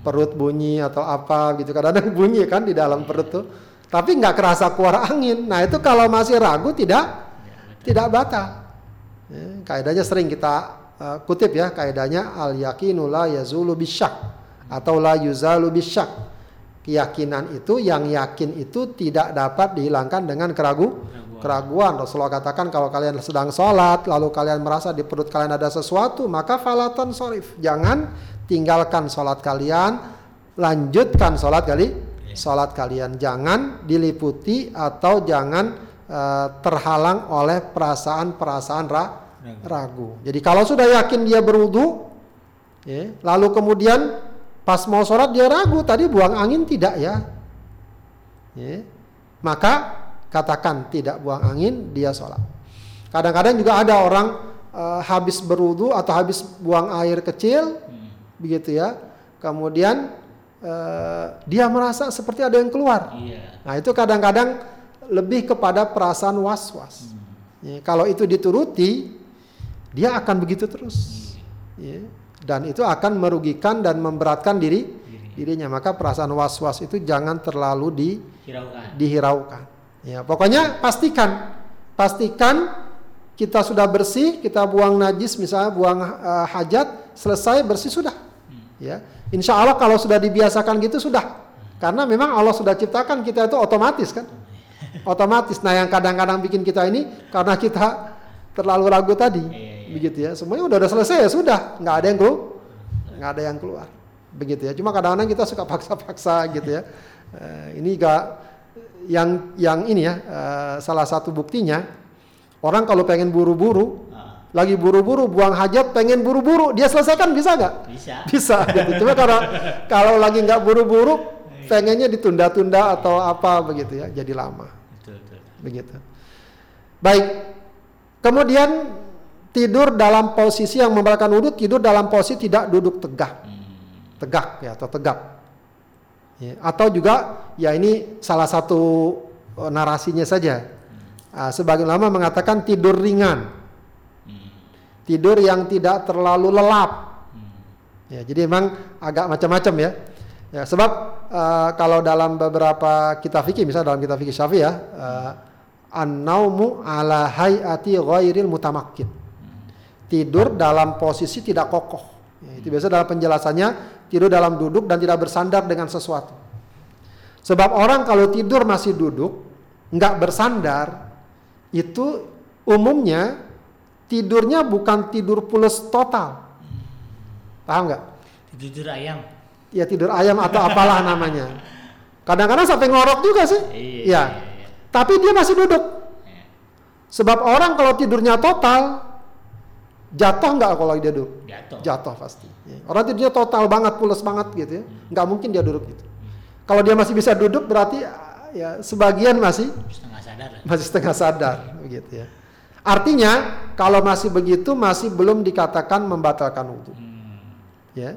Perut bunyi atau apa gitu. Kadang-kadang bunyi kan di dalam perut tuh. Tapi nggak kerasa keluar angin. Nah itu kalau masih ragu tidak tidak batal. Ya, kaidahnya sering kita uh, kutip ya kaidahnya al yakinu la yazulu bisyak atau la yuzalu bisyak. Keyakinan itu yang yakin itu tidak dapat dihilangkan dengan keragu keraguan. Rasulullah katakan kalau kalian sedang sholat lalu kalian merasa di perut kalian ada sesuatu maka falatan sorif. Jangan tinggalkan sholat kalian, lanjutkan sholat kali iya. sholat kalian. Jangan diliputi atau jangan uh, terhalang oleh perasaan-perasaan ra ragu. Jadi kalau sudah yakin dia berwudu, ya, lalu kemudian pas mau sholat dia ragu, tadi buang angin tidak ya, ya maka katakan tidak buang angin dia sholat. Kadang-kadang juga ada orang uh, habis berwudu atau habis buang air kecil, hmm. begitu ya, kemudian uh, dia merasa seperti ada yang keluar. Yeah. Nah itu kadang-kadang lebih kepada perasaan was-was. Hmm. Ya, kalau itu dituruti, dia akan begitu terus. Ya. Dan itu akan merugikan dan memberatkan diri dirinya. Maka perasaan was-was itu jangan terlalu di, dihiraukan. Ya, pokoknya pastikan, pastikan kita sudah bersih, kita buang najis, misalnya buang uh, hajat, selesai bersih sudah. Hmm. Ya, insya Allah kalau sudah dibiasakan gitu sudah. Karena memang Allah sudah ciptakan kita itu otomatis kan, <laughs> otomatis. Nah yang kadang-kadang bikin kita ini karena kita terlalu ragu tadi. Iya, iya begitu ya semuanya udah udah selesai ya sudah nggak ada yang keluar nggak ada yang keluar begitu ya cuma kadang-kadang kita suka paksa-paksa gitu ya uh, ini gak yang yang ini ya uh, salah satu buktinya orang kalau pengen buru-buru lagi buru-buru buang hajat, pengen buru-buru, dia selesaikan bisa nggak? Bisa. <laughs> Bisa. Gitu. Cuma kalau kalau lagi nggak buru-buru, pengennya ditunda-tunda atau apa begitu ya, jadi lama. Betul, betul. Begitu. Baik. Kemudian tidur dalam posisi yang membatalkan wudhu, tidur dalam posisi tidak duduk tegak, Hmm. tegak ya atau tegak. Ya, atau juga ya ini salah satu eh, narasinya saja. Ah, sebagian ulama mengatakan tidur ringan, Hmm. tidur yang tidak terlalu lelap. Hmm. Ya, jadi memang agak macam-macam ya. Ya, sebab eh, kalau dalam beberapa kitab fikih, misalnya dalam kitab fikih Syafi'i ya, eh, an-naumu ala hayati ghairil mutamakkin. Tidur dalam posisi tidak kokoh. Ya, itu biasa dalam penjelasannya tidur dalam duduk dan tidak bersandar dengan sesuatu. Sebab orang kalau tidur masih duduk, nggak bersandar, itu umumnya tidurnya bukan tidur pulas total. Paham nggak? Tidur ayam. Ya tidur ayam atau apalah namanya. Kadang-kadang sampai ngorok juga sih. Iya. Ya. iya, iya. Tapi dia masih duduk. Iya. Sebab orang kalau tidurnya total, jatuh nggak kalau dia duduk? Jatuh. Jatuh pasti. Ya. Orang tidurnya total banget, pulas banget gitu ya. Nggak mungkin dia duduk gitu. Kalau dia masih bisa duduk berarti ya sebagian masih Setengah sadar. masih setengah sadar begitu ya. Artinya kalau masih begitu masih belum dikatakan membatalkan wudhu. Hmm. Ya.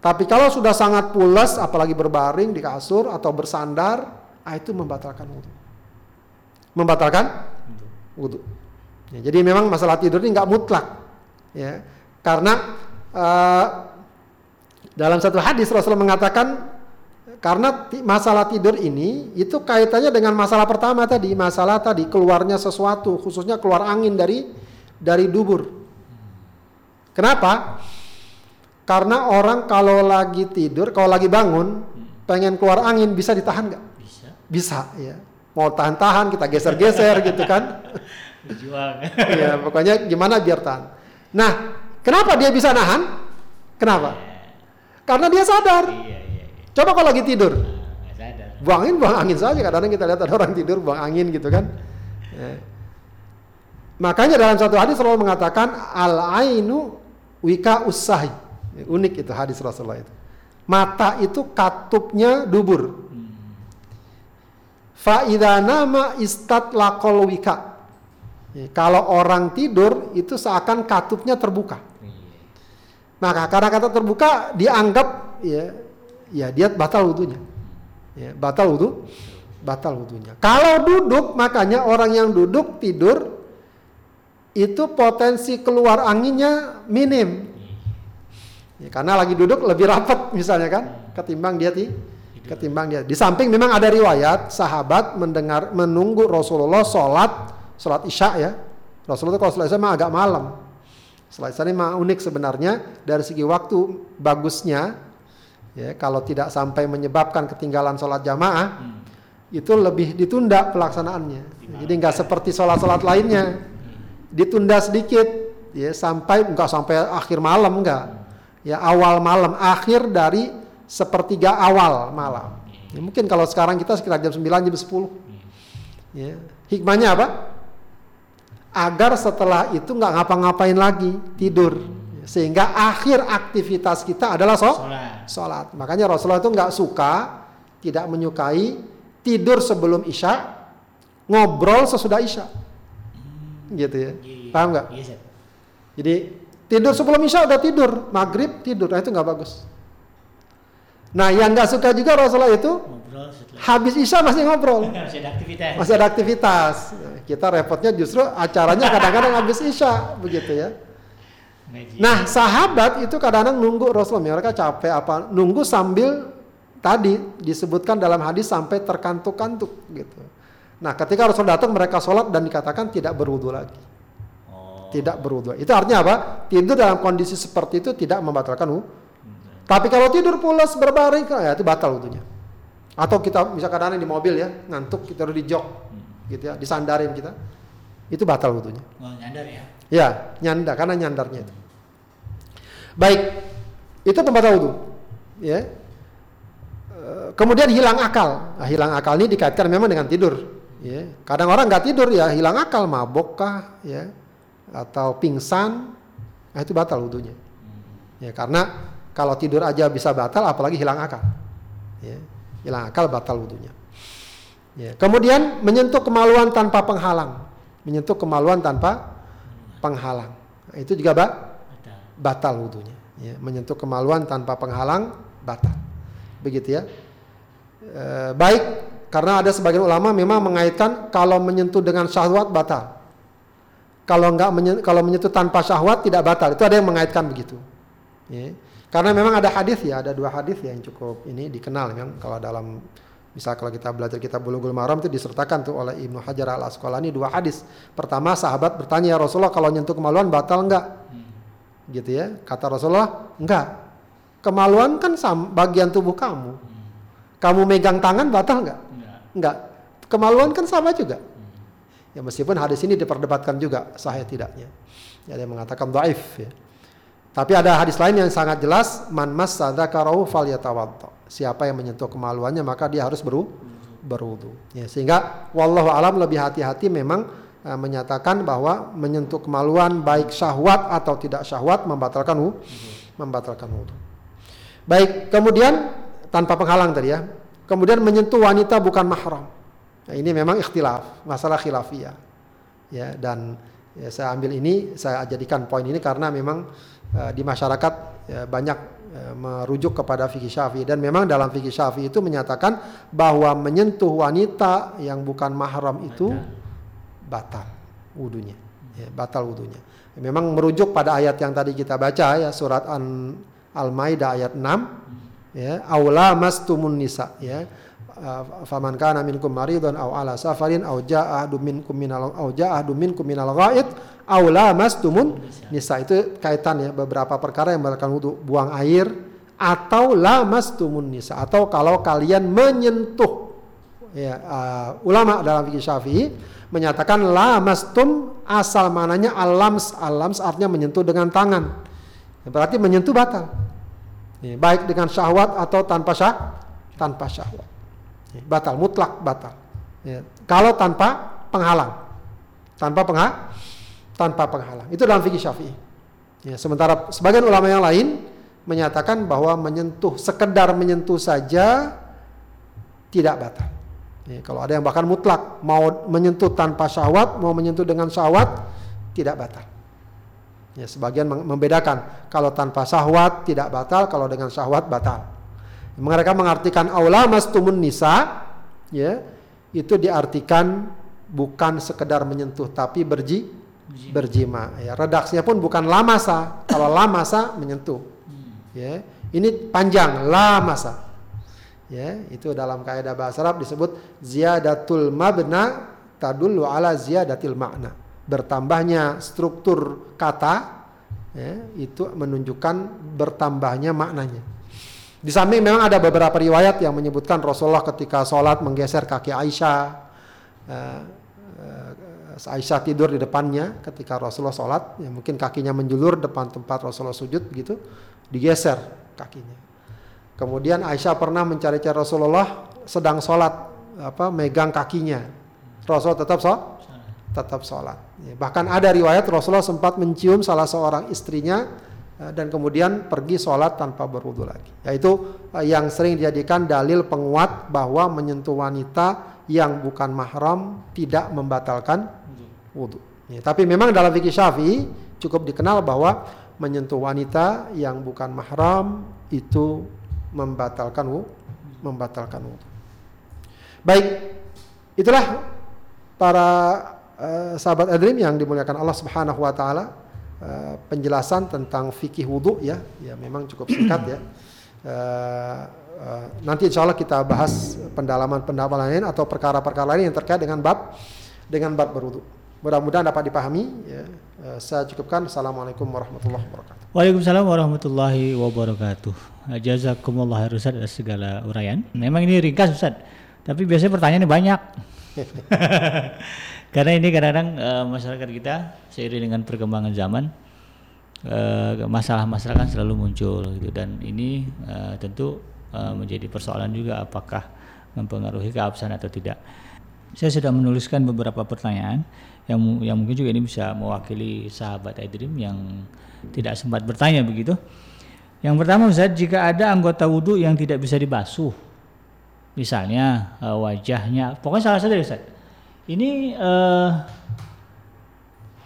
Tapi kalau sudah sangat pulas apalagi berbaring di kasur atau bersandar, ah, itu membatalkan wudhu. Membatalkan wudhu. Ya, jadi memang masalah tidur ini nggak mutlak, ya, karena eh, dalam satu hadis Rasulullah mengatakan karena masalah tidur ini itu kaitannya dengan masalah pertama tadi, masalah tadi keluarnya sesuatu, khususnya keluar angin dari dari dubur. Kenapa? Karena orang kalau lagi tidur, kalau lagi bangun, pengen keluar angin bisa ditahan nggak? Bisa. Bisa, ya. Mau tahan-tahan, kita geser-geser gitu kan? <laughs> Berjuang. ya pokoknya gimana biar tahan. Nah, kenapa dia bisa nahan? Kenapa? Karena dia sadar. Iya, iya, iya. Coba kalau lagi tidur, nggak sadar. buang angin, buang angin saja. Kadang-kadang kita lihat ada orang tidur buang angin gitu kan. Ya. Makanya dalam satu hadis selalu mengatakan al ainu wika usahi. Unik itu hadis Rasulullah itu. Mata itu katupnya dubur. Hmm. Faida nama istat lakol wika. Ya, Kalau orang tidur itu seakan katupnya terbuka. Iya. Maka karena kata terbuka dianggap ya ya dia batal wudhunya. Ya, batal wudhu, batal wudhunya. Kalau duduk makanya orang yang duduk tidur itu potensi keluar anginnya minim. Ya, karena lagi duduk lebih rapat misalnya kan ketimbang dia ti, ketimbang dia. Di samping memang ada riwayat sahabat mendengar menunggu Rasulullah sholat sholat isya ya. Rasulullah itu kalau sholat isya memang agak malam. Sholat isya ini memang unik sebenarnya. Dari segi waktu bagusnya ya kalau tidak sampai menyebabkan ketinggalan sholat jamaah Hmm. itu lebih ditunda pelaksanaannya. Jadi nggak seperti sholat-sholat lainnya. Ditunda sedikit ya sampai enggak sampai akhir malam enggak ya awal malam akhir dari sepertiga awal malam. Ya, mungkin kalau sekarang kita sekitar jam 9 jam 10 ya hikmahnya apa agar setelah itu nggak ngapa-ngapain lagi tidur. Sehingga akhir aktivitas kita adalah so Sholat. sholat. Makanya Rasulullah itu nggak suka tidak menyukai tidur sebelum isya ngobrol sesudah isya. Gitu ya. Iya, iya. paham nggak? Iya, jadi tidur sebelum isya udah tidur, maghrib tidur, nah itu nggak bagus. Nah yang nggak suka juga Rasulullah itu Ngobrol setelah. habis isya masih ngobrol, Masih ada aktivitas. masih ada aktivitas. Nah, kita repotnya justru acaranya kadang-kadang habis isya begitu ya. Nah sahabat itu kadang-kadang nunggu Rasulullah, mereka capek apa, nunggu sambil tadi disebutkan dalam hadis sampai terkantuk-kantuk gitu. Nah ketika Rasul datang mereka sholat dan dikatakan tidak berwudu lagi. Oh. tidak berwudu. Itu artinya apa? Tidur dalam kondisi seperti itu tidak membatalkan wudhu. Hmm. Tapi kalau tidur pulas berbaring, ya itu batal wudhunya. Atau kita bisa kadang-kadang di mobil ya, ngantuk kita udah di jok, gitu ya, disandarin kita, itu batal wudhunya. Oh, nyadar ya. Ya, nyanda karena nyandarnya itu. Baik, itu pembatal wudhu. Ya. Eh, Kemudian hilang akal. Nah, hilang akal ini dikaitkan memang dengan tidur. Ya. Kadang orang nggak tidur ya hilang akal, mabok kah, ya, atau pingsan, nah itu batal wudhunya. Ya, karena kalau tidur aja bisa batal, apalagi hilang akal. Ya, hilang akal batal wudhunya. Ya, kemudian menyentuh kemaluan tanpa penghalang, menyentuh kemaluan tanpa penghalang. Nah, itu juga ba batal wudhunya. Ya, menyentuh kemaluan tanpa penghalang batal. Begitu ya. E, baik karena ada sebagian ulama memang mengaitkan kalau menyentuh dengan syahwat batal. Kalau enggak menyen- kalau menyentuh tanpa syahwat tidak batal. Itu ada yang mengaitkan begitu. Ya. Karena memang ada hadis ya, ada dua hadis yang cukup ini dikenal memang kalau dalam misal kalau kita belajar kitab Bulughul Maram itu disertakan tuh oleh Ibnu Hajar Al Asqalani dua hadis. Pertama sahabat bertanya ya Rasulullah kalau nyentuh kemaluan batal enggak? Gitu ya. Kata Rasulullah, enggak. Kemaluan kan sam- bagian tubuh kamu. Kamu megang tangan batal enggak? Enggak. Enggak. Kemaluan kan sama juga. Ya meskipun hadis ini diperdebatkan juga sahih tidaknya. Ya, ada yang mengatakan dhaif ya. Tapi ada hadis lain yang sangat jelas, man. Siapa yang menyentuh kemaluannya maka dia harus beru berwudu. Ya, sehingga wallahu alam lebih hati-hati memang eh, menyatakan bahwa menyentuh kemaluan baik syahwat atau tidak syahwat membatalkan wu, membatalkan wudu. Baik, kemudian tanpa penghalang tadi ya. Kemudian menyentuh wanita bukan mahram. Nah, ini memang ikhtilaf, masalah khilafiyah. Ya, dan ya, saya ambil ini, saya jadikan poin ini karena memang eh, di masyarakat ya, banyak eh, merujuk kepada fikih Syafi'i dan memang dalam fikih Syafi'i itu menyatakan bahwa menyentuh wanita yang bukan mahram itu batal wudunya. Ya, batal wudunya. Memang merujuk pada ayat yang tadi kita baca ya surat An Al-Maidah ayat 6 ya aula mastumun nisa ya faman kana minkum maridun aw ala safarin aw jaa ahadum minkum minal aw jaa ahadum minkum minal ghaid aw lamastumun nisa. Itu kaitan ya beberapa perkara yang melakukan wudu buang air atau lamastumun nisa. Atau kalau kalian menyentuh ya uh, ulama dalam fikih Syafi'i menyatakan lamastum asal mananya alams. Alams artinya menyentuh dengan tangan. Berarti menyentuh batal. Ya, baik dengan syahwat atau tanpa syah tanpa syahwat. Ya, batal mutlak batal. Ya, kalau tanpa penghalang. Tanpa pengha tanpa penghalang. Itu dalam fikih syafi'i. Ya, sementara sebagian ulama yang lain menyatakan bahwa menyentuh sekedar menyentuh saja tidak batal. Ya, kalau ada yang bahkan mutlak mau menyentuh tanpa syahwat mau menyentuh dengan syahwat tidak batal. Ya, sebagian membedakan. Kalau tanpa syahwat tidak batal, kalau dengan syahwat batal. Mereka mengartikan aula mastumun nisa, ya, itu diartikan bukan sekedar menyentuh tapi berji berjima. Ya, redaksinya pun bukan lamasa. Kalau lamasa menyentuh. Ya, ini panjang lamasa. Ya, itu dalam kaidah bahasa Arab disebut ziyadatul mabna tadullu ala ziyadatil makna bertambahnya struktur kata ya, itu menunjukkan bertambahnya maknanya. Di samping memang ada beberapa riwayat yang menyebutkan Rasulullah ketika sholat menggeser kaki Aisyah. Eh, eh, Aisyah tidur di depannya ketika Rasulullah sholat, ya mungkin kakinya menjulur depan tempat Rasulullah sujud begitu, digeser kakinya. Kemudian Aisyah pernah mencari-cari Rasulullah sedang sholat, apa megang kakinya. Rasulullah tetap sholat, tetap sholat. Ya, bahkan ada riwayat Rasulullah sempat mencium salah seorang istrinya dan kemudian pergi sholat tanpa berwudu lagi. Yaitu eh, yang sering dijadikan dalil penguat bahwa menyentuh wanita yang bukan mahram tidak membatalkan wudhu. Ya, tapi memang dalam fikih syafi'i cukup dikenal bahwa menyentuh wanita yang bukan mahram itu membatalkan wudhu. Membatalkan wudhu. Baik, itulah para Uh, sahabat Adrim yang dimuliakan Allah Subhanahu wa taala uh, penjelasan tentang fikih wudhu ya ya memang cukup singkat ya uh, uh, nanti insya Allah kita bahas pendalaman-pendalaman lain atau perkara-perkara lain yang terkait dengan bab dengan bab berwudhu mudah-mudahan dapat dipahami ya. uh, saya cukupkan Assalamualaikum warahmatullahi wabarakatuh Waalaikumsalam warahmatullahi wabarakatuh. Jazakumullah Ustaz atas segala uraian. Memang ini ringkas Ustaz, tapi biasanya pertanyaannya banyak. <laughs> Karena ini kadang-kadang eh, masyarakat kita seiring dengan perkembangan zaman eh, masalah-masalah kan selalu muncul gitu dan ini eh, tentu eh, menjadi persoalan juga apakah mempengaruhi keabsahan atau tidak. saya sudah menuliskan beberapa pertanyaan yang yang mungkin juga ini bisa mewakili sahabat iDream yang tidak sempat bertanya begitu. Yang pertama Ustaz, jika ada anggota wudhu yang tidak bisa dibasuh, misalnya uh, wajahnya, pokoknya salah satu Ustaz. Ini uh,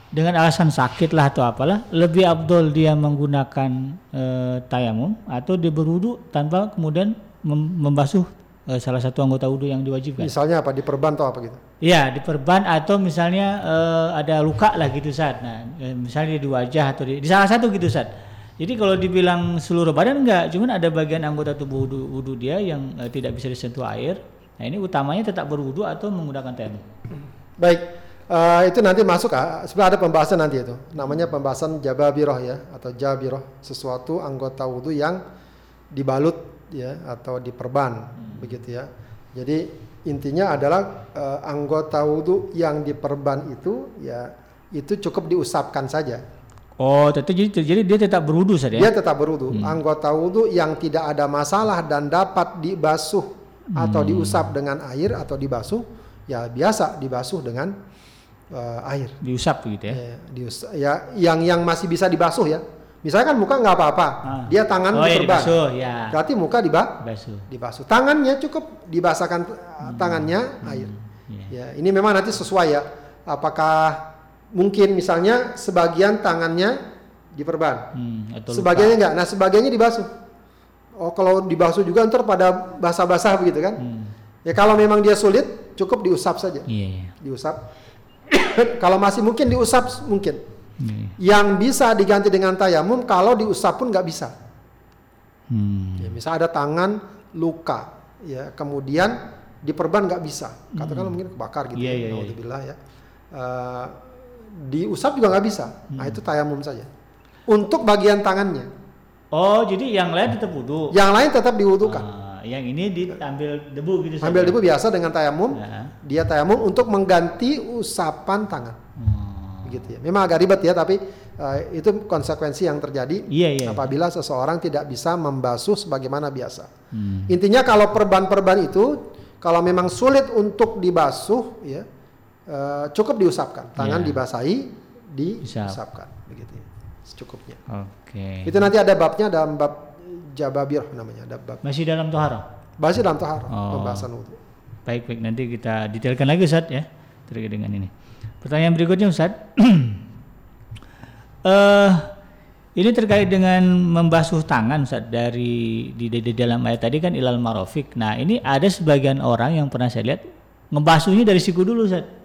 dengan alasan sakit lah atau apalah, lebih abdul dia menggunakan uh, tayamum atau dia berwudhu tanpa kemudian membasuh uh, salah satu anggota wudhu yang diwajibkan. Misalnya apa diperban atau apa gitu? Iya diperban atau misalnya uh, ada luka lah gitu saat. Nah misalnya di wajah atau di, di salah satu gitu saat. Jadi kalau dibilang seluruh badan enggak, cuman ada bagian anggota tubuh wudhu, wudhu dia yang uh, tidak bisa disentuh air. Nah ini utamanya tetap berwudhu atau menggunakan tayamum. Baik, uh, itu nanti masuk ah. Sebenarnya ada pembahasan nanti itu. Namanya pembahasan jababiroh ya atau jabiroh sesuatu anggota wudhu yang dibalut ya atau diperban hmm. begitu ya. Jadi intinya adalah uh, anggota wudhu yang diperban itu ya itu cukup diusapkan saja Oh, tetap jadi, jadi dia tetap berwudu saja. Ya? Dia tetap berwudu. Hmm. Anggota wudu yang tidak ada masalah dan dapat dibasuh. Atau diusap dengan air atau dibasuh, ya biasa dibasuh dengan uh, air. Diusap gitu ya. Ya, diusap, ya yang yang masih bisa dibasuh ya. Misalnya kan muka nggak apa-apa, ah. dia tangan oh, iya, dibasuh, ya. Berarti muka diba dibasuh. dibasuh. Tangannya cukup dibasahkan hmm. tangannya hmm. air. Yeah. Ya, ini memang nanti sesuai ya. Apakah mungkin misalnya sebagian tangannya diperban, hmm, sebagiannya enggak. Nah sebagiannya dibasuh. Oh kalau dibasuh juga ntar pada basah-basah begitu kan? Hmm. Ya kalau memang dia sulit cukup diusap saja, yeah. Iya. diusap. <coughs> kalau masih mungkin diusap mungkin. Yeah. Yang bisa diganti dengan tayamum kalau diusap pun nggak bisa. Hmm. Ya, misal ada tangan luka, ya kemudian diperban nggak bisa. Katakanlah hmm. mungkin kebakar gitu, yeah, ya, yeah, yeah. ya. Uh, diusap juga nggak bisa. Nah, hmm. Nah itu tayamum saja. Untuk bagian tangannya. Oh jadi yang lain tetap wudhu? Yang lain tetap diwudukan. Ah, yang ini diambil debu gitu. Ambil debu biasa dengan tayamum. Ya. Dia tayamum untuk mengganti usapan tangan. Hmm. Begitu ya. Memang agak ribet ya tapi uh, itu konsekuensi yang terjadi iya, iya. apabila seseorang tidak bisa membasuh sebagaimana biasa. Hmm. Intinya kalau perban-perban itu kalau memang sulit untuk dibasuh ya uh, cukup diusapkan. Tangan yeah. dibasahi, diusapkan begitu. Secukupnya. Oke. Okay. Itu nanti ada babnya dalam bab jababir namanya, ada bab. Masih dalam tohara? Masih dalam tohara, oh. pembahasan wudhu. Baik, baik. Nanti kita detailkan lagi Ustaz ya terkait dengan ini. Pertanyaan berikutnya Ustaz. uh, <clears throat> ini terkait dengan membasuh tangan Ustaz dari di, di, di dalam ayat tadi kan ilal marofik. Nah, ini ada sebagian orang yang pernah saya lihat ngebasuhnya dari siku dulu Ustaz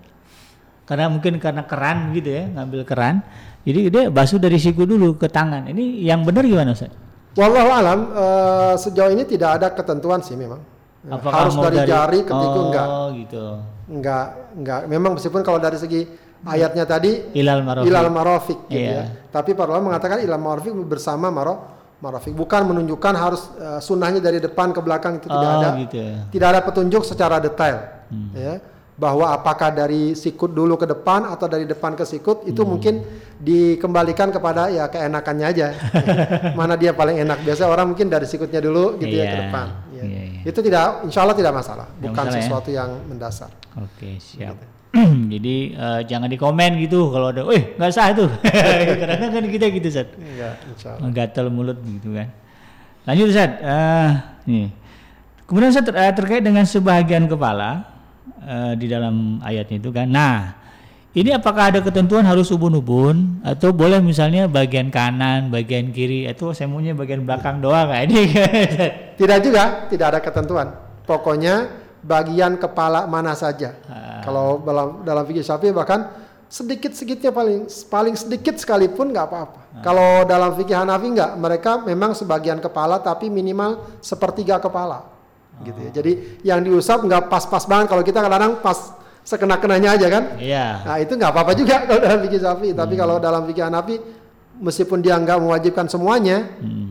karena mungkin karena keran gitu ya ngambil keran jadi dia basuh dari siku dulu ke tangan. Ini yang benar gimana Ustaz? Wallahu alam uh, sejauh ini tidak ada ketentuan sih memang. Apakah harus dari, dari jari ke oh, enggak. gitu. Enggak enggak. Memang meskipun kalau dari segi ayatnya tadi ilal marofik, ilal marofik gitu iya. ya. Tapi para ulama mengatakan ilal marofik bersama maro marofik bukan menunjukkan harus uh, sunnahnya dari depan ke belakang itu tidak oh, ada. gitu. tidak ada petunjuk secara detail hmm. ya bahwa apakah dari sikut dulu ke depan atau dari depan ke sikut itu hmm. mungkin dikembalikan kepada ya keenakannya aja <laughs> mana dia paling enak biasa orang mungkin dari sikutnya dulu gitu yeah. ya ke iya. depan ya. Yeah, yeah. itu tidak insya Allah tidak masalah bukan masalah, ya? sesuatu ya? yang mendasar oke okay, siap gitu. <clears throat> jadi uh, jangan di komen gitu kalau ada, eh nggak sah itu, <laughs> karena kan kita gitu Sat, Enggak, gatal mulut gitu kan. Lanjut Sat, uh, nih. Kemudian Sat uh, terkait dengan sebagian kepala, uh, di dalam ayatnya itu kan. Nah, ini apakah ada ketentuan harus ubun-ubun atau boleh misalnya bagian kanan, bagian kiri atau semuanya bagian belakang doang kayak ini? <laughs> tidak juga, tidak ada ketentuan. Pokoknya bagian kepala mana saja. Ah. Kalau dalam dalam fikih Syafi'i bahkan sedikit-sedikitnya paling paling sedikit sekalipun nggak apa-apa. Ah. Kalau dalam fikih Hanafi nggak, mereka memang sebagian kepala tapi minimal sepertiga kepala gitu ya. Jadi yang diusap nggak pas-pas banget kalau kita kadang-kadang pas sekena-kenanya aja kan. Iya. Nah itu nggak apa-apa juga kalau dalam fikih Syafi'i. Hmm. Tapi kalau dalam fikih Hanafi meskipun dia nggak mewajibkan semuanya, hmm.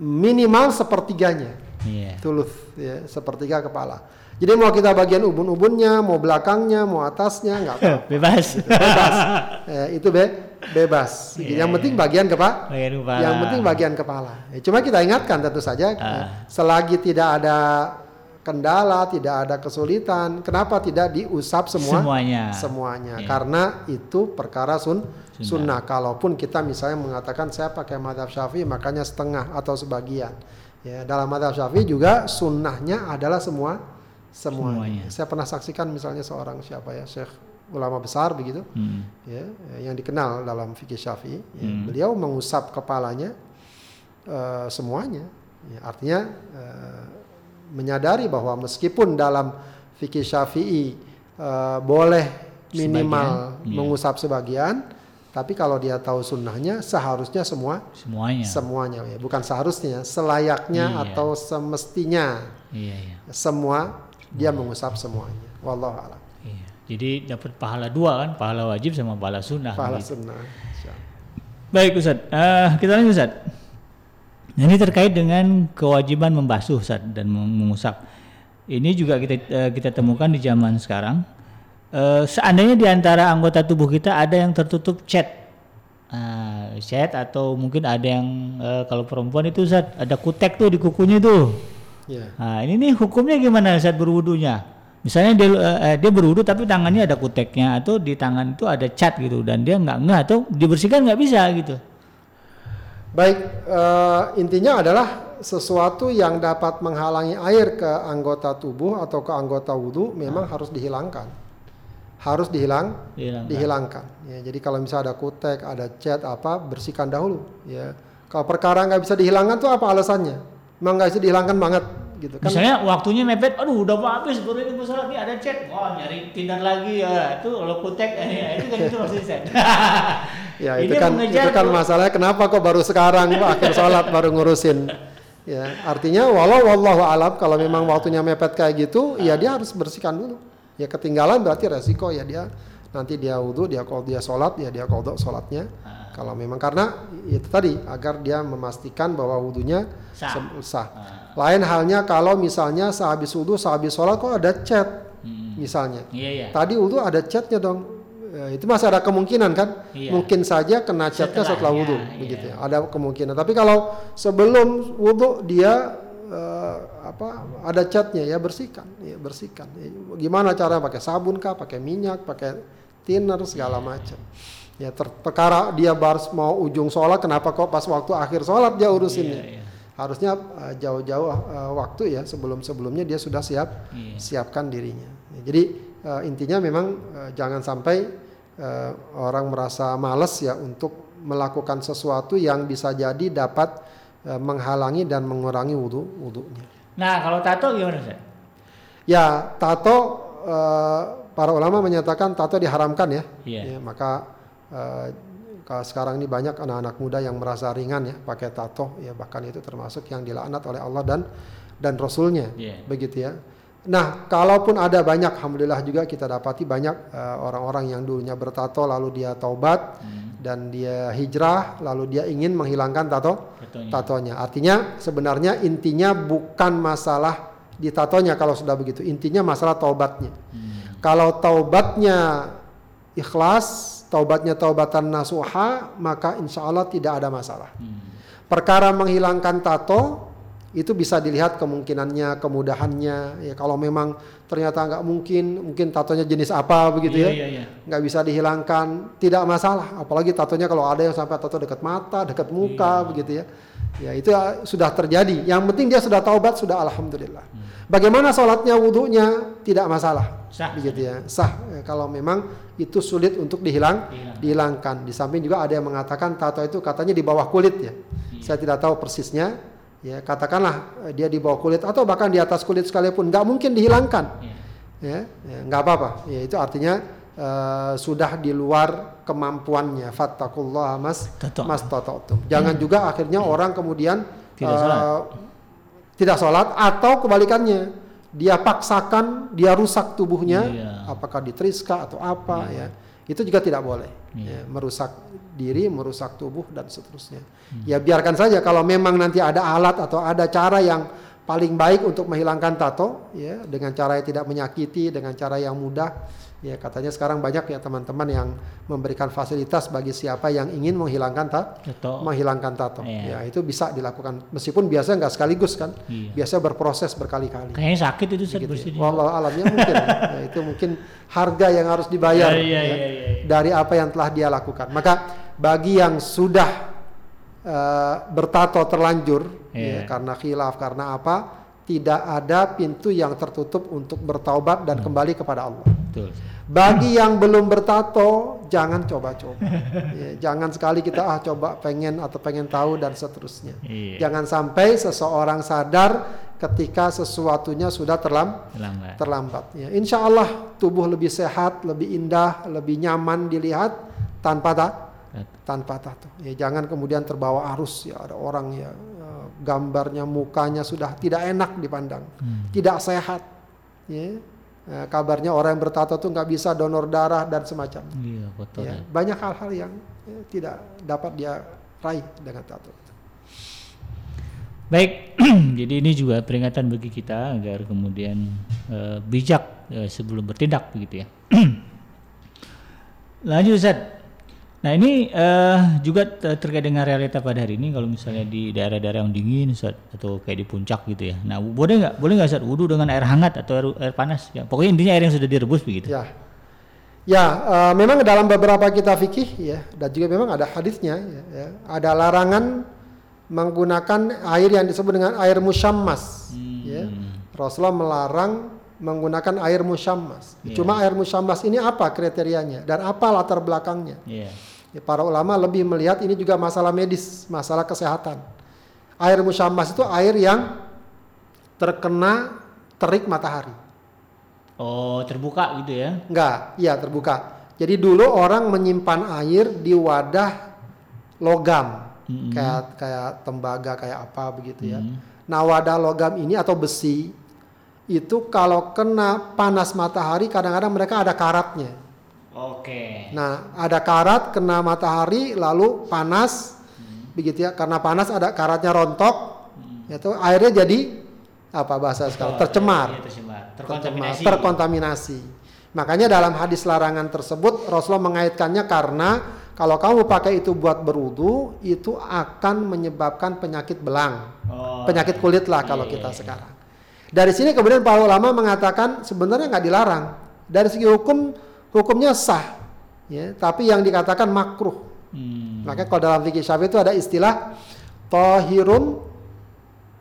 minimal sepertiganya. Iya. Tulus ya, sepertiga kepala. Jadi mau kita bagian ubun-ubunnya, mau belakangnya, mau atasnya, nggak apa-apa. <laughs> bebas. Gitu, bebas. <laughs> ya, itu be bebas. Yeah, yang penting bagian kepala. Bagian kepala. Yang penting bagian kepala. Ya, cuma kita ingatkan tentu saja, uh. selagi tidak ada kendala, tidak ada kesulitan. Kenapa tidak diusap semua? Semuanya. Semuanya. Iya. Karena itu perkara sun Sunnah. sunnah. Kalaupun kita misalnya mengatakan saya pakai madhab syafi'i makanya setengah atau sebagian. Ya, dalam madhab syafi'i juga sunnahnya adalah semua semuanya. Semuanya. Saya pernah saksikan misalnya seorang siapa ya, Syekh ulama besar begitu, Hmm. ya, yang dikenal dalam fikih syafi'i. ya. Hmm. Beliau mengusap kepalanya eh, semuanya. Ya, artinya eh, menyadari bahwa meskipun dalam fikih syafi'i eh, boleh minimal Sebagian, iya. mengusap sebagian, tapi kalau dia tahu sunnahnya seharusnya semua Semuanya. semuanya ya bukan seharusnya selayaknya Iya. atau semestinya iya, iya. semua dia mengusap semuanya. Wallahu a'lam. Iya. Jadi dapat pahala dua kan, pahala wajib sama pahala sunnah. Pahala gitu. sunnah. Baik Ustaz, Eh, kita lanjut Ustaz. Ini terkait dengan kewajiban membasuh Ustaz dan meng- mengusap. Ini juga kita eh, kita temukan di zaman sekarang. Eh, seandainya di antara anggota tubuh kita ada yang tertutup cat, Nah, cat atau mungkin ada yang eh, kalau perempuan itu Ustaz ada kutek tuh di kukunya tuh. Ya. Nah, ini nih hukumnya gimana saat berwudunya? Misalnya dia eh, dia berwudu tapi tangannya ada kuteknya atau di tangan itu ada cat gitu dan dia nggak nggak atau dibersihkan nggak bisa gitu. Baik, eh, intinya adalah sesuatu yang dapat menghalangi air ke anggota tubuh atau ke anggota wudhu memang harus dihilangkan. Harus dihilang, Dihilangkan. dihilangkan. Ya, jadi kalau misalnya ada kutek, ada cat apa, bersihkan dahulu. Ya, kalau perkara nggak bisa dihilangkan tuh apa alasannya? Memang nggak bisa dihilangkan banget, gitu kan? Misalnya waktunya mepet, aduh udah mau habis baru ini sholat nih ada chat, wah nyari Tinder lagi ya itu kalau kutek eh, ya, itu kan itu maksudnya Ustaz. Ya itu kan mengejar itu kan masalahnya kenapa kok baru sekarang akhir sholat baru ngurusin. Ya artinya walau wallahu alam kalau memang waktunya mepet kayak gitu ya dia harus bersihkan dulu. Ya ketinggalan berarti resiko ya dia nanti dia wudhu dia kalau dia sholat ya dia kodok sholatnya. Ah. Kalau memang karena itu tadi agar dia memastikan bahwa wudhunya Sah. sah. Lain halnya kalau misalnya sehabis wudhu sehabis sholat kok ada cat Hmm. misalnya. Iya iya. Tadi wudhu ada catnya dong. Ya, itu masih ada kemungkinan kan? Iya. Mungkin saja kena catnya setelah wudhu, iya. begitu ya. Ada kemungkinan. Tapi kalau sebelum wudhu dia eh, apa ada catnya ya bersihkan, ya bersihkan. Ya, gimana cara pakai sabun kah, pakai minyak, pakai thinner segala macam. Ya ter- perkara dia baru mau ujung sholat, kenapa kok pas waktu akhir sholat dia? Iya, iya. Harusnya eh, jauh-jauh eh, waktu ya sebelum sebelumnya dia sudah siap Iya. siapkan dirinya. Ya, jadi eh, intinya memang jangan sampai orang merasa males ya untuk melakukan sesuatu yang bisa jadi dapat menghalangi dan mengurangi wudhu wudhunya. Nah kalau tato gimana Ustaz? Ya tato para ulama menyatakan tato diharamkan ya. Iya. Ya, maka sekarang ini banyak anak-anak muda yang merasa ringan ya pakai tato ya bahkan itu termasuk yang dilaknat oleh Allah dan dan Rasulnya Iya. begitu ya. Nah kalaupun ada banyak, alhamdulillah juga kita dapati banyak eh, orang-orang yang dulunya bertato lalu dia taubat Hmm. dan dia hijrah lalu dia ingin menghilangkan tato Tatonya. tatonya. Artinya sebenarnya intinya bukan masalah di tatonya kalau sudah begitu. Intinya masalah taubatnya. Hmm. Kalau taubatnya ikhlas, taubatnya taubatan nasuha, maka insya Allah tidak ada masalah. Hmm. Perkara menghilangkan tato itu bisa dilihat kemungkinannya, kemudahannya. Ya kalau memang ternyata nggak mungkin, mungkin tatonya jenis apa begitu Iya, ya, iya. nggak bisa dihilangkan, tidak masalah. Apalagi tatonya kalau ada yang sampai tato dekat mata, dekat muka Iya. begitu ya. Ya itu ya sudah terjadi. Yang penting dia sudah taubat, sudah alhamdulillah. Bagaimana sholatnya, wudhunya tidak masalah, Hmm. Sah. begitu ya, sah. Ya, kalau memang itu sulit untuk dihilang, Dihilang. dihilangkan. Di samping juga ada yang mengatakan tato itu katanya di bawah kulit ya. Iya. Saya tidak tahu persisnya. Ya katakanlah eh, dia di bawah kulit atau bahkan di atas kulit sekalipun nggak mungkin dihilangkan. Ya, ya, nggak apa-apa. Ya itu artinya eh, sudah di luar kemampuannya. Fattakullah mas Tato. mas tototum. Jangan juga akhirnya orang kemudian Tidak eh, sholat. tidak sholat atau kebalikannya dia paksakan dia rusak tubuhnya Iya. apakah ditriska atau apa ya itu juga tidak boleh Iya. ya, merusak diri merusak tubuh dan seterusnya Hmm. ya biarkan saja kalau memang nanti ada alat atau ada cara yang paling baik untuk menghilangkan tato ya dengan cara yang tidak menyakiti dengan cara yang mudah ya katanya sekarang banyak ya teman-teman yang memberikan fasilitas bagi siapa yang ingin menghilangkan ta Tato. menghilangkan tato Iya. ya itu bisa dilakukan meskipun biasa nggak sekaligus kan Iya. biasa berproses berkali-kali Kayaknya sakit itu Ustaz gitu ya. Wallahu alamnya mungkin <laughs> ya, itu mungkin harga yang harus dibayar Ya, iya, ya, iya, iya. dari apa yang telah dia lakukan maka bagi yang sudah eh, bertato terlanjur Iya. ya, karena khilaf karena apa tidak ada pintu yang tertutup untuk bertaubat dan kembali kepada Allah Betul. bagi yang belum bertato jangan coba-coba Ya, jangan sekali kita ah coba pengen atau pengen tahu dan seterusnya Iya. jangan sampai seseorang sadar ketika sesuatunya sudah terlam Lambat. terlambat. Ya, insya Allah tubuh lebih sehat, lebih indah, lebih nyaman dilihat tanpa tak tanpa tato. Ya, jangan kemudian terbawa arus ya ada orang ya eh, gambarnya mukanya sudah tidak enak dipandang, tidak sehat. Ya, Eh, kabarnya orang yang bertato tuh nggak bisa donor darah dan semacamnya. Iya, kotor. Ya, ya. banyak hal-hal yang ya, tidak dapat dia raih dengan tato. Baik, <clears throat> jadi ini juga peringatan bagi kita agar kemudian eh, bijak eh, sebelum bertindak begitu ya. <clears throat> Lanjut Ustaz. Nah ini eh, juga te- terkait dengan realita pada hari ini kalau misalnya di daerah-daerah yang dingin Ustaz atau kayak di puncak gitu ya. Nah boleh nggak boleh nggak Ustaz wudhu dengan air hangat atau air, air panas? Ya, pokoknya intinya air yang sudah direbus begitu. Ya, ya eh, memang dalam beberapa kitab fikih ya dan juga memang ada hadisnya ya, ya, ada larangan menggunakan air yang disebut dengan air musyammas. Ya. Rasulullah melarang menggunakan air musyammas. Cuma air musyammas ini apa kriterianya dan apa latar belakangnya? Iya. Ya, para ulama lebih melihat ini juga masalah medis, masalah kesehatan. Air musyammas itu air yang terkena terik matahari. Oh terbuka gitu ya? Enggak, iya terbuka. Jadi dulu orang menyimpan air di wadah logam, kayak kayak tembaga kayak apa begitu ya. Nah wadah logam ini atau besi itu kalau kena panas matahari kadang-kadang mereka ada karatnya. Oke. Nah ada karat kena matahari lalu panas begitu ya. Karena panas ada karatnya rontok, itu airnya jadi apa bahasa sekarang tercemar Iya, tercemar. tercemar, Terkontaminasi. terkontaminasi. Makanya dalam hadis larangan tersebut Rasulullah mengaitkannya karena kalau kamu pakai itu buat berwudu itu akan menyebabkan penyakit belang, Oh, penyakit kulit lah kalau iya, kita iya. sekarang. Dari sini kemudian para ulama mengatakan sebenarnya nggak dilarang. Dari segi hukum hukumnya sah, ya. Tapi yang dikatakan makruh. Hmm. Makanya kalau dalam fikih syafi'i itu ada istilah tohirun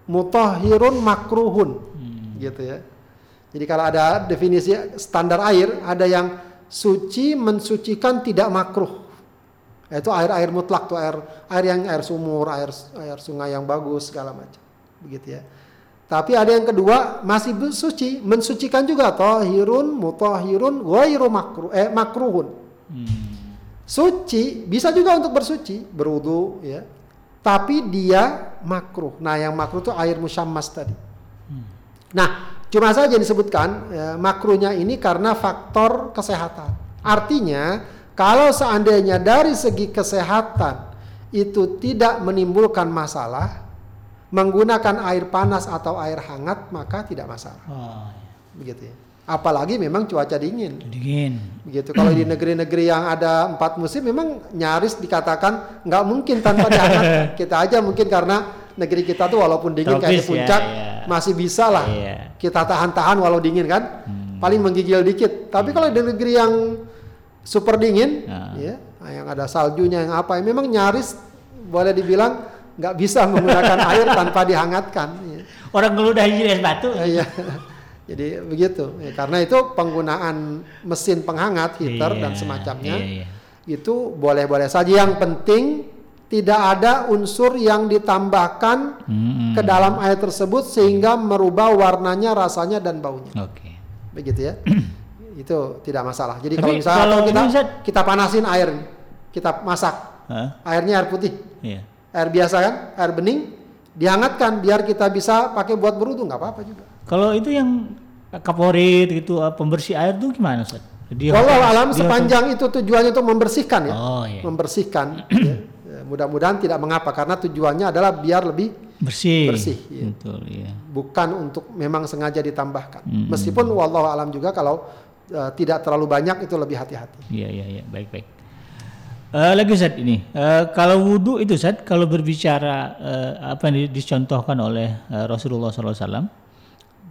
mutahhirun makruhun gitu ya. Jadi kalau ada definisi standar air, ada yang suci mensucikan tidak makruh. Itu air-air mutlak tuh air air yang air sumur, air air sungai yang bagus segala macam. Begitu ya. Tapi ada yang kedua masih bu- suci, mensucikan juga tohirun mutahhirun ghairu makruh eh makruhun. Hmm. Suci bisa juga untuk bersuci, berwudu ya. Tapi dia makruh. Nah, yang makruh itu air musyammas tadi. Nah, cuma saja disebutkan ya, makruhnya ini karena faktor kesehatan. Artinya, kalau seandainya dari segi kesehatan itu tidak menimbulkan masalah, menggunakan air panas atau air hangat maka tidak masalah. Oh, Begitu ya. Apalagi memang cuaca dingin. dingin. Begitu. Kalau di negeri-negeri yang ada empat musim memang nyaris dikatakan nggak mungkin tanpa dihangat. <laughs> kita aja mungkin karena negeri kita tuh walaupun dingin kayak di ya, puncak iya. masih bisa lah Iya. kita tahan-tahan walau dingin kan. Paling menggigil dikit. Tapi kalau di negeri yang super dingin, Ah. ya, yang ada saljunya yang apa, memang nyaris boleh dibilang nggak bisa menggunakan air tanpa dihangatkan. ya. Orang ngeludahin es batu. Iya. Jadi begitu. Ya, karena itu penggunaan mesin penghangat, heater Iya, dan semacamnya iya, iya. itu boleh-boleh saja. Yang penting tidak ada unsur yang ditambahkan Hmm. ke dalam air tersebut sehingga merubah warnanya, rasanya dan baunya. Oke. Begitu ya. <clears throat> itu tidak masalah. Jadi Tapi kalau misalnya kalau kita kita panasin air, kita masak, Hah? airnya air putih, Iya. Air biasa kan, air bening, dihangatkan biar kita bisa pakai buat berwudu nggak apa-apa juga. Kalau itu yang kaporit gitu eh, pembersih air tuh gimana Ustaz? Dia Walau alam dia- sepanjang itu tujuannya untuk membersihkan ya, Oh iya. membersihkan. ya. Ya, Mudah-mudahan tidak mengapa karena tujuannya adalah biar lebih bersih. Bersih, iya. Betul, iya. bukan untuk memang sengaja ditambahkan. Mm-mm. Meskipun wallahu alam juga kalau eh, tidak terlalu banyak itu lebih hati-hati. Iya, iya, iya, baik, baik. Eh, lagi Ustaz ini, eh, kalau wudhu itu Ustaz, kalau berbicara eh, apa yang di- dicontohkan oleh eh, Rasulullah SAW,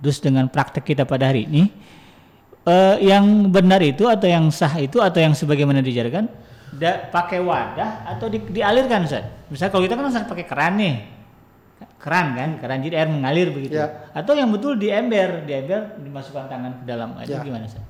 terus dengan praktek kita pada hari ini, eh, yang benar itu atau yang sah itu atau yang sebagaimana diajarkan, da- pakai wadah atau di- dialirkan Ustaz. Misalnya kalau kita kan harus pakai keran nih, keran kan, keran jadi air mengalir begitu. Ya. Atau yang betul di ember, di ember dimasukkan tangan ke dalam, itu Ya. gimana Ustaz?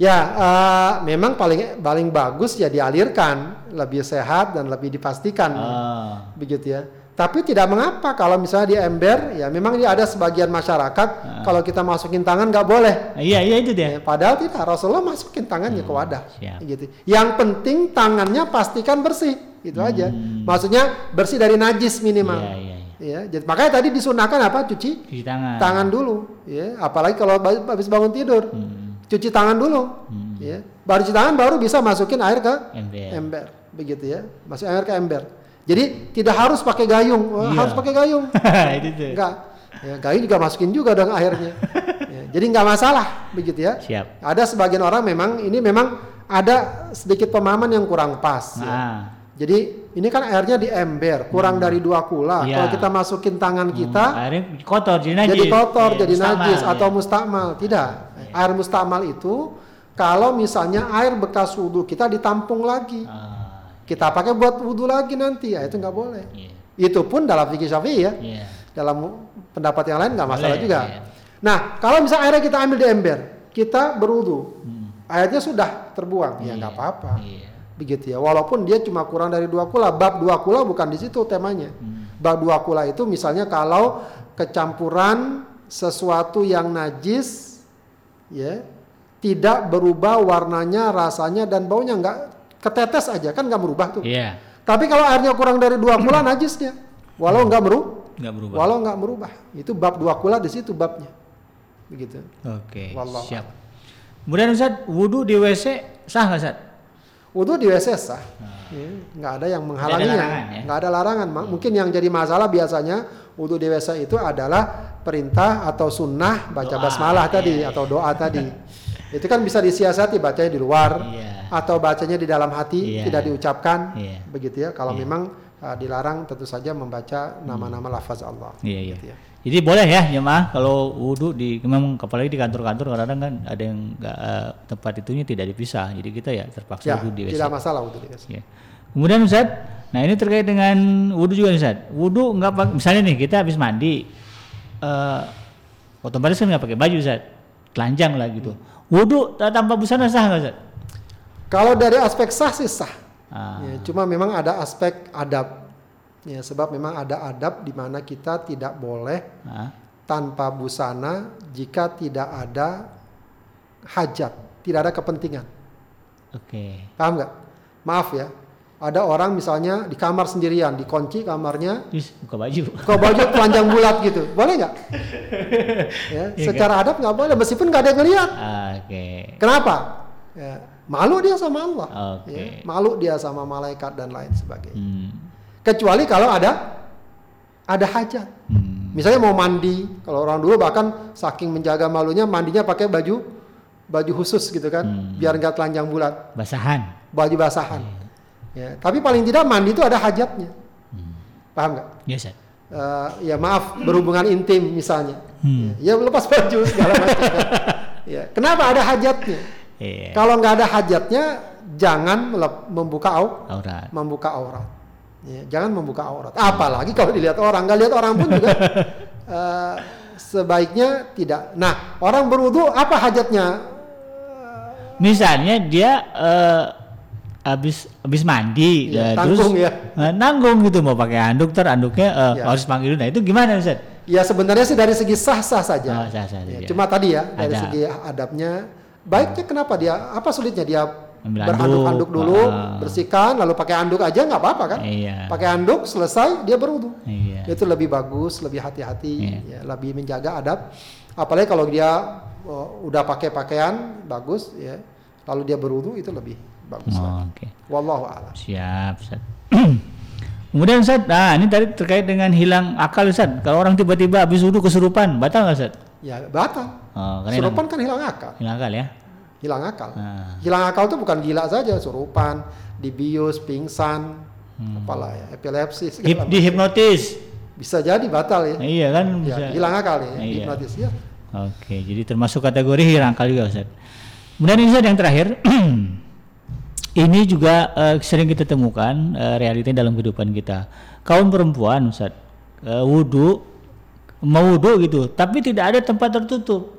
Ya, eh, memang paling paling bagus ya dialirkan, lebih sehat dan lebih dipastikan. Oh, begitu ya. Tapi tidak mengapa kalau misalnya di ember, ya memang dia ada sebagian masyarakat kalau kita masukin tangan nggak boleh. iya, iya itu dia. Ya, padahal tidak, Rasulullah masukin tangannya ke wadah. siap. Gitu. Yang penting tangannya pastikan bersih, itu aja. Maksudnya bersih dari najis minimal. Iya, iya, iya. Ya, jadi makanya tadi disunahkan apa? Cuci Cuci tangan. tangan dulu, ya. Apalagi kalau habis bangun tidur, Hmm, cuci tangan dulu, hmm. ya. Baru cuci tangan baru bisa masukin air ke Ember. ember begitu ya masuk air ke ember jadi tidak harus pakai gayung Wah, Iya. harus pakai gayung <laughs> enggak ya, gayung juga masukin juga dong airnya <laughs> Ya, jadi nggak masalah begitu ya Siap. ada sebagian orang memang ini memang ada sedikit pemahaman yang kurang pas ya. Nah, jadi ini kan airnya di ember kurang dari dua kula Iya. kalau kita masukin tangan kita akhirnya kotor jadi najis. jadi kotor, Iya, jadi mustakmal, najis iya. atau mustakmal. Tidak. Air mustakmal itu kalau misalnya air bekas wudhu kita ditampung lagi, Ah, kita pakai buat wudhu lagi nanti, ya itu nggak boleh. iya. Itu pun dalam fikih syafi'i ya. Iya. Dalam pendapat yang lain nggak masalah Boleh, juga. iya. Nah, kalau misalnya airnya kita ambil di ember, kita berwudhu, Hmm. airnya sudah terbuang, ya nggak Iya, apa-apa. Iya. Begitu ya. Walaupun dia cuma kurang dari dua kula, bab dua kula bukan di situ temanya. Hmm. Bab dua kula itu misalnya kalau kecampuran sesuatu yang najis, ya tidak berubah warnanya, rasanya dan baunya nggak ketetes aja kan nggak berubah tuh. Iya. Tapi kalau airnya kurang dari dua kula najisnya, walau nggak berubah, Enggak berubah. walau nggak berubah, itu bab dua kula di situ babnya, begitu. Oke. Wallahu Siap. Kemudian Ustaz, wudhu di WC sah nggak Ustaz? Wudhu di WC sah, Ya, nggak ada yang menghalanginya, larangan, ya? nggak ada larangan. Ma- Mungkin yang jadi masalah biasanya wudhu di WC itu adalah perintah atau sunnah baca Doa, basmalah tadi iya, atau doa tadi. Itu kan bisa disiasati bacanya di luar Iya. atau bacanya di dalam hati Iya. tidak diucapkan, Iya. begitu ya. Kalau Iya. memang uh, dilarang tentu saja membaca nama-nama lafaz Allah. Iya, iya. gitu ya. Jadi boleh ya jemaah kalau wudhu di memang apalagi di kantor-kantor kadang-kadang kan ada yang nggak eh, tempat itunya tidak dipisah. Jadi kita ya terpaksa Ya, wudhu di WC. tidak masalah wudhu di WC. Ya. Kemudian Ustaz, nah ini terkait dengan wudhu juga nih, Ustaz. Wudhu nggak pak- misalnya nih kita habis mandi, eh otomatis kan nggak pakai baju Ustaz, telanjang lah gitu. Wudhu ta- tanpa busana sah nggak Ustaz? Kalau dari aspek sah sih sah. Ah, Ya, cuma memang ada aspek adab. Ya, sebab memang ada adab di mana kita tidak boleh ah, tanpa busana jika tidak ada hajat, tidak ada kepentingan. Oke. Paham nggak? Maaf ya. Ada orang misalnya di kamar sendirian, dikunci kamarnya, buka baju. kok baju telanjang bulat gitu, boleh nggak? <laughs> ya, Iya secara adab nggak boleh, meskipun nggak ada yang ngeliat. Oke. Kenapa? Ya, malu dia sama Allah, Oke. ya, malu dia sama malaikat dan lain sebagainya. Hmm. Kecuali kalau ada ada hajat. Hmm. Misalnya mau mandi, kalau orang dulu bahkan saking menjaga malunya mandinya pakai baju baju khusus gitu kan, Hmm. biar nggak telanjang bulat, Basahan. baju basahan. Ya, tapi paling tidak mandi itu ada hajatnya, Hmm. paham nggak? Ya Ustaz. Eh, ya maaf berhubungan intim misalnya, Hmm. ya lepas baju segala macam. <laughs> ya, kenapa ada hajatnya? Iya. Kalau nggak ada hajatnya, jangan membuka au, Aurat. membuka aurat. Ya, jangan membuka aurat. Apalagi kalau dilihat orang, nggak lihat orang pun juga <laughs> eh, sebaiknya tidak. Nah, orang berwudu apa hajatnya? Misalnya dia eh, habis habis mandi ya, tanggung terus ya. eh, nanggung gitu mau pakai handuk ter handuknya eh, Iya. harus panggil. Nah itu gimana Ustaz? Ya sebenarnya sih dari segi sah-sah saja. Oh, sah-sah Ya, saja. cuma tadi ya dari Ada. segi adabnya. Baiknya kenapa dia? Apa sulitnya dia Ambil berhanduk-handuk handuk, dulu, ah. bersihkan, lalu pakai handuk aja nggak apa-apa kan? Iya. Pakai handuk selesai dia berwudu. Iya. Itu lebih bagus, lebih hati-hati, Iya. ya, lebih menjaga adab. Apalagi kalau dia oh, udah pakai pakaian bagus, ya, lalu dia berwudu itu lebih bagus. Oh, lagi. Oke. Wallahu a'lam. Siap, Ustaz. <clears throat> Kemudian Ustaz, nah ini tadi terkait dengan hilang akal Ustaz. Kalau orang tiba-tiba habis wudhu kesurupan, batal nggak Ustaz? Ya batal. Oh, karena Surupan hilang, kan hilang akal. hilang akal ya. Hilang akal. Nah. Hilang akal itu bukan gila saja, surupan, dibius, pingsan, apalah ya, epilepsi Hip, dihipnotis. Bisa jadi batal ya. Iya kan Ya, bisa. hilang akal ya, Iya. hipnotis ya. Oke, jadi termasuk kategori hilang akal juga Ustaz. Kemudian ini Ustaz yang terakhir. <clears throat> ini juga eh, sering kita temukan eh, realitanya dalam kehidupan kita. Kaum perempuan Ustaz, eh, wudhu mau wudhu gitu, tapi tidak ada tempat tertutup.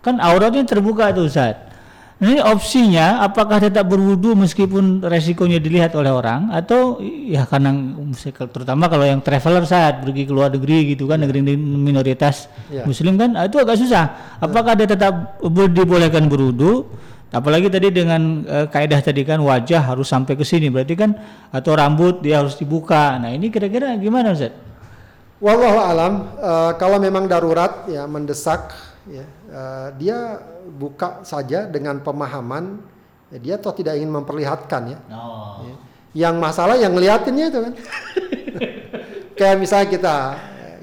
Kan auratnya terbuka tuh Ustaz. Ini opsinya apakah tetap berwudhu meskipun resikonya dilihat oleh orang atau ya karena terutama kalau yang traveler saat pergi ke luar negeri gitu kan negeri minoritas Iya. muslim kan ah, itu agak susah. Apakah dia tetap dibolehkan berwudhu? Apalagi tadi dengan eh, kaidah tadi kan wajah harus sampai ke sini berarti kan atau rambut dia harus dibuka. Nah ini kira-kira gimana Ustaz? Wallahu alam eh, kalau memang darurat ya mendesak ya eh, dia buka saja dengan pemahaman ya, dia toh tidak ingin memperlihatkan ya. Oh. Ya. Yang masalah yang ngeliatinnya itu kan. <laughs> Kayak misalnya kita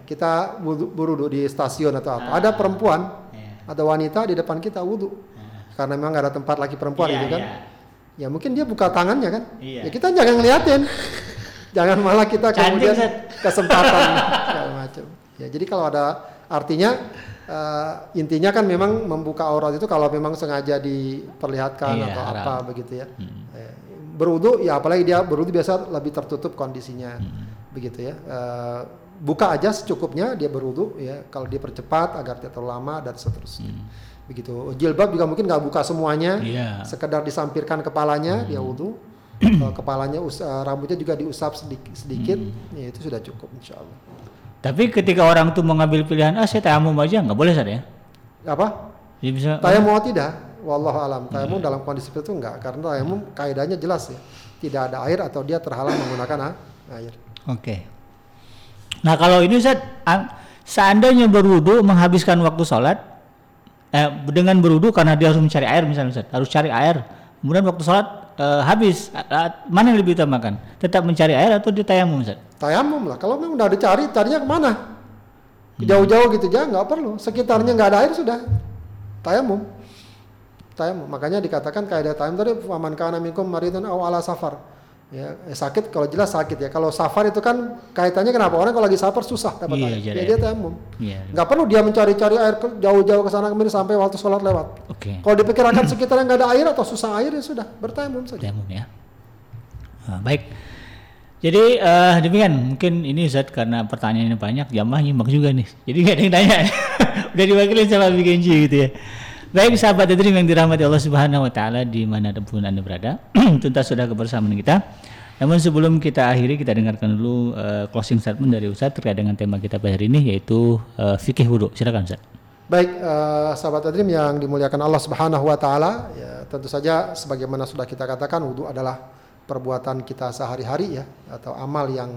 kita wudu- berwudu di stasiun atau apa, ada perempuan, Iya. ada wanita di depan kita wudhu, karena memang nggak ada tempat lagi perempuan Iya, gitu kan. iya. Ya mungkin dia buka tangannya kan. Iya. Ya kita jangan ngeliatin, jangan malah kita Cantik, kemudian Zat. kesempatan segala macam. Ya jadi kalau ada artinya eh, intinya kan memang membuka aurat itu kalau memang sengaja diperlihatkan Iya, atau haram. apa begitu ya. Eh, berwudu ya apalagi dia berwudu biasa lebih tertutup kondisinya begitu ya. Eh, buka aja secukupnya dia berwudu ya kalau dia percepat agar tidak terlalu lama dan seterusnya. Begitu. Jilbab juga mungkin nggak buka semuanya. Iya. Sekedar disampirkan kepalanya dia wudu. <clears throat> Kepalanya rambutnya juga diusap sedikit, sedikit ya itu sudah cukup insya Allah. Tapi ketika orang tuh mengambil pilihan ah saya tayamum aja nggak boleh Ustaz ya? Apa? Jadi bisa Tayamum tidak? Wallahu alam. Tayamum dalam kondisi seperti itu enggak karena tayamum kaidahnya jelas ya. Tidak ada air atau dia terhalang menggunakan air. Oke. Nah kalau ini Ustaz, an- seandainya berwudu menghabiskan waktu sholat, eh, dengan berwudu karena dia harus mencari air misalnya Ustaz, harus cari air, kemudian waktu sholat eh, habis, mana yang lebih utamakan? Tetap mencari air atau ditayamum Ustaz? Tayamum lah. Kalau memang udah dicari tadinya ke mana? Jauh-jauh gitu aja nggak perlu. Sekitarnya nggak ada air sudah. Tayamum. Tayamum. Makanya dikatakan kaidah tayamum tadi faman kana minkum maridun aw ala safar. Ya, eh, sakit kalau jelas sakit ya. Kalau safar itu kan kaitannya kenapa? Orang kalau lagi safar susah dapat Iya, air. jadi Ya, dia tayamum. Iya. Nggak perlu dia mencari-cari air jauh-jauh ke sana kemari sampai waktu sholat lewat. Oke. Kalau diperkirakan <clears throat> sekitarnya nggak ada air atau susah air ya sudah bertayamum saja. Tayamum ya. Nah, baik. Jadi eh, demikian mungkin ini Ustaz karena pertanyaannya banyak jamaah nyimak juga nih. Jadi nggak ada yang tanya. <laughs> Udah diwakilin sama Abi Genji gitu ya. Baik sahabat Adrim yang dirahmati Allah Subhanahu wa taala di mana pun Anda berada. <clears throat> Tuntas sudah kebersamaan kita. Namun sebelum kita akhiri kita dengarkan dulu eh, closing statement dari Ustaz terkait dengan tema kita pada hari ini yaitu eh, fikih wudhu. Silakan Ustaz. Baik, eh, sahabat Adrim yang dimuliakan Allah Subhanahu wa taala, ya tentu saja sebagaimana sudah kita katakan wudhu adalah perbuatan kita sehari-hari ya atau amal yang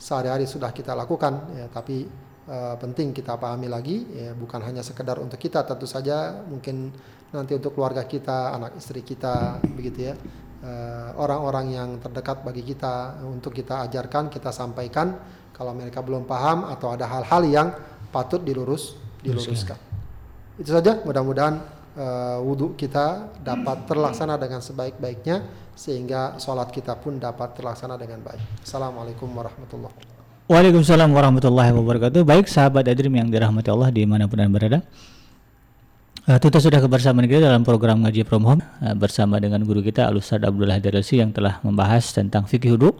sehari-hari sudah kita lakukan ya, tapi eh, penting kita pahami lagi ya bukan hanya sekedar untuk kita tentu saja mungkin nanti untuk keluarga kita, anak istri kita begitu ya. Eh, orang-orang yang terdekat bagi kita untuk kita ajarkan, kita sampaikan kalau mereka belum paham atau ada hal-hal yang patut dilurus diluruskan. Itu saja. Mudah-mudahan eh, wudhu kita dapat terlaksana dengan sebaik-baiknya sehingga sholat kita pun dapat terlaksana dengan baik. Assalamualaikum warahmatullahi wabarakatuh. Waalaikumsalam warahmatullahi wabarakatuh. Baik sahabat Adrim yang dirahmati Allah di mana pun anda berada. Uh, sudah kebersamaan kita dalam program ngaji from uh, bersama dengan guru kita Al-Ustaz Abdullah Darasi yang telah membahas tentang fikih wudhu.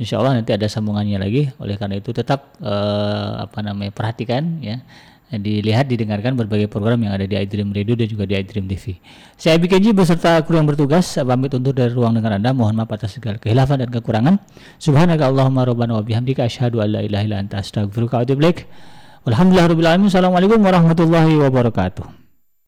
Insya Allah nanti ada sambungannya lagi. Oleh karena itu tetap uh, apa namanya perhatikan ya dilihat didengarkan berbagai program yang ada di iDream Radio dan juga di iDream TV. Saya Abi Kenji beserta kru yang bertugas pamit undur dari ruang dengar Anda. Mohon maaf atas segala kehilafan dan kekurangan. Subhanaka Allahumma rabbana wa bihamdika asyhadu an la ilaha illa anta astaghfiruka wa atubu ilaik. Walhamdulillahirabbil alamin. Assalamualaikum warahmatullahi wabarakatuh.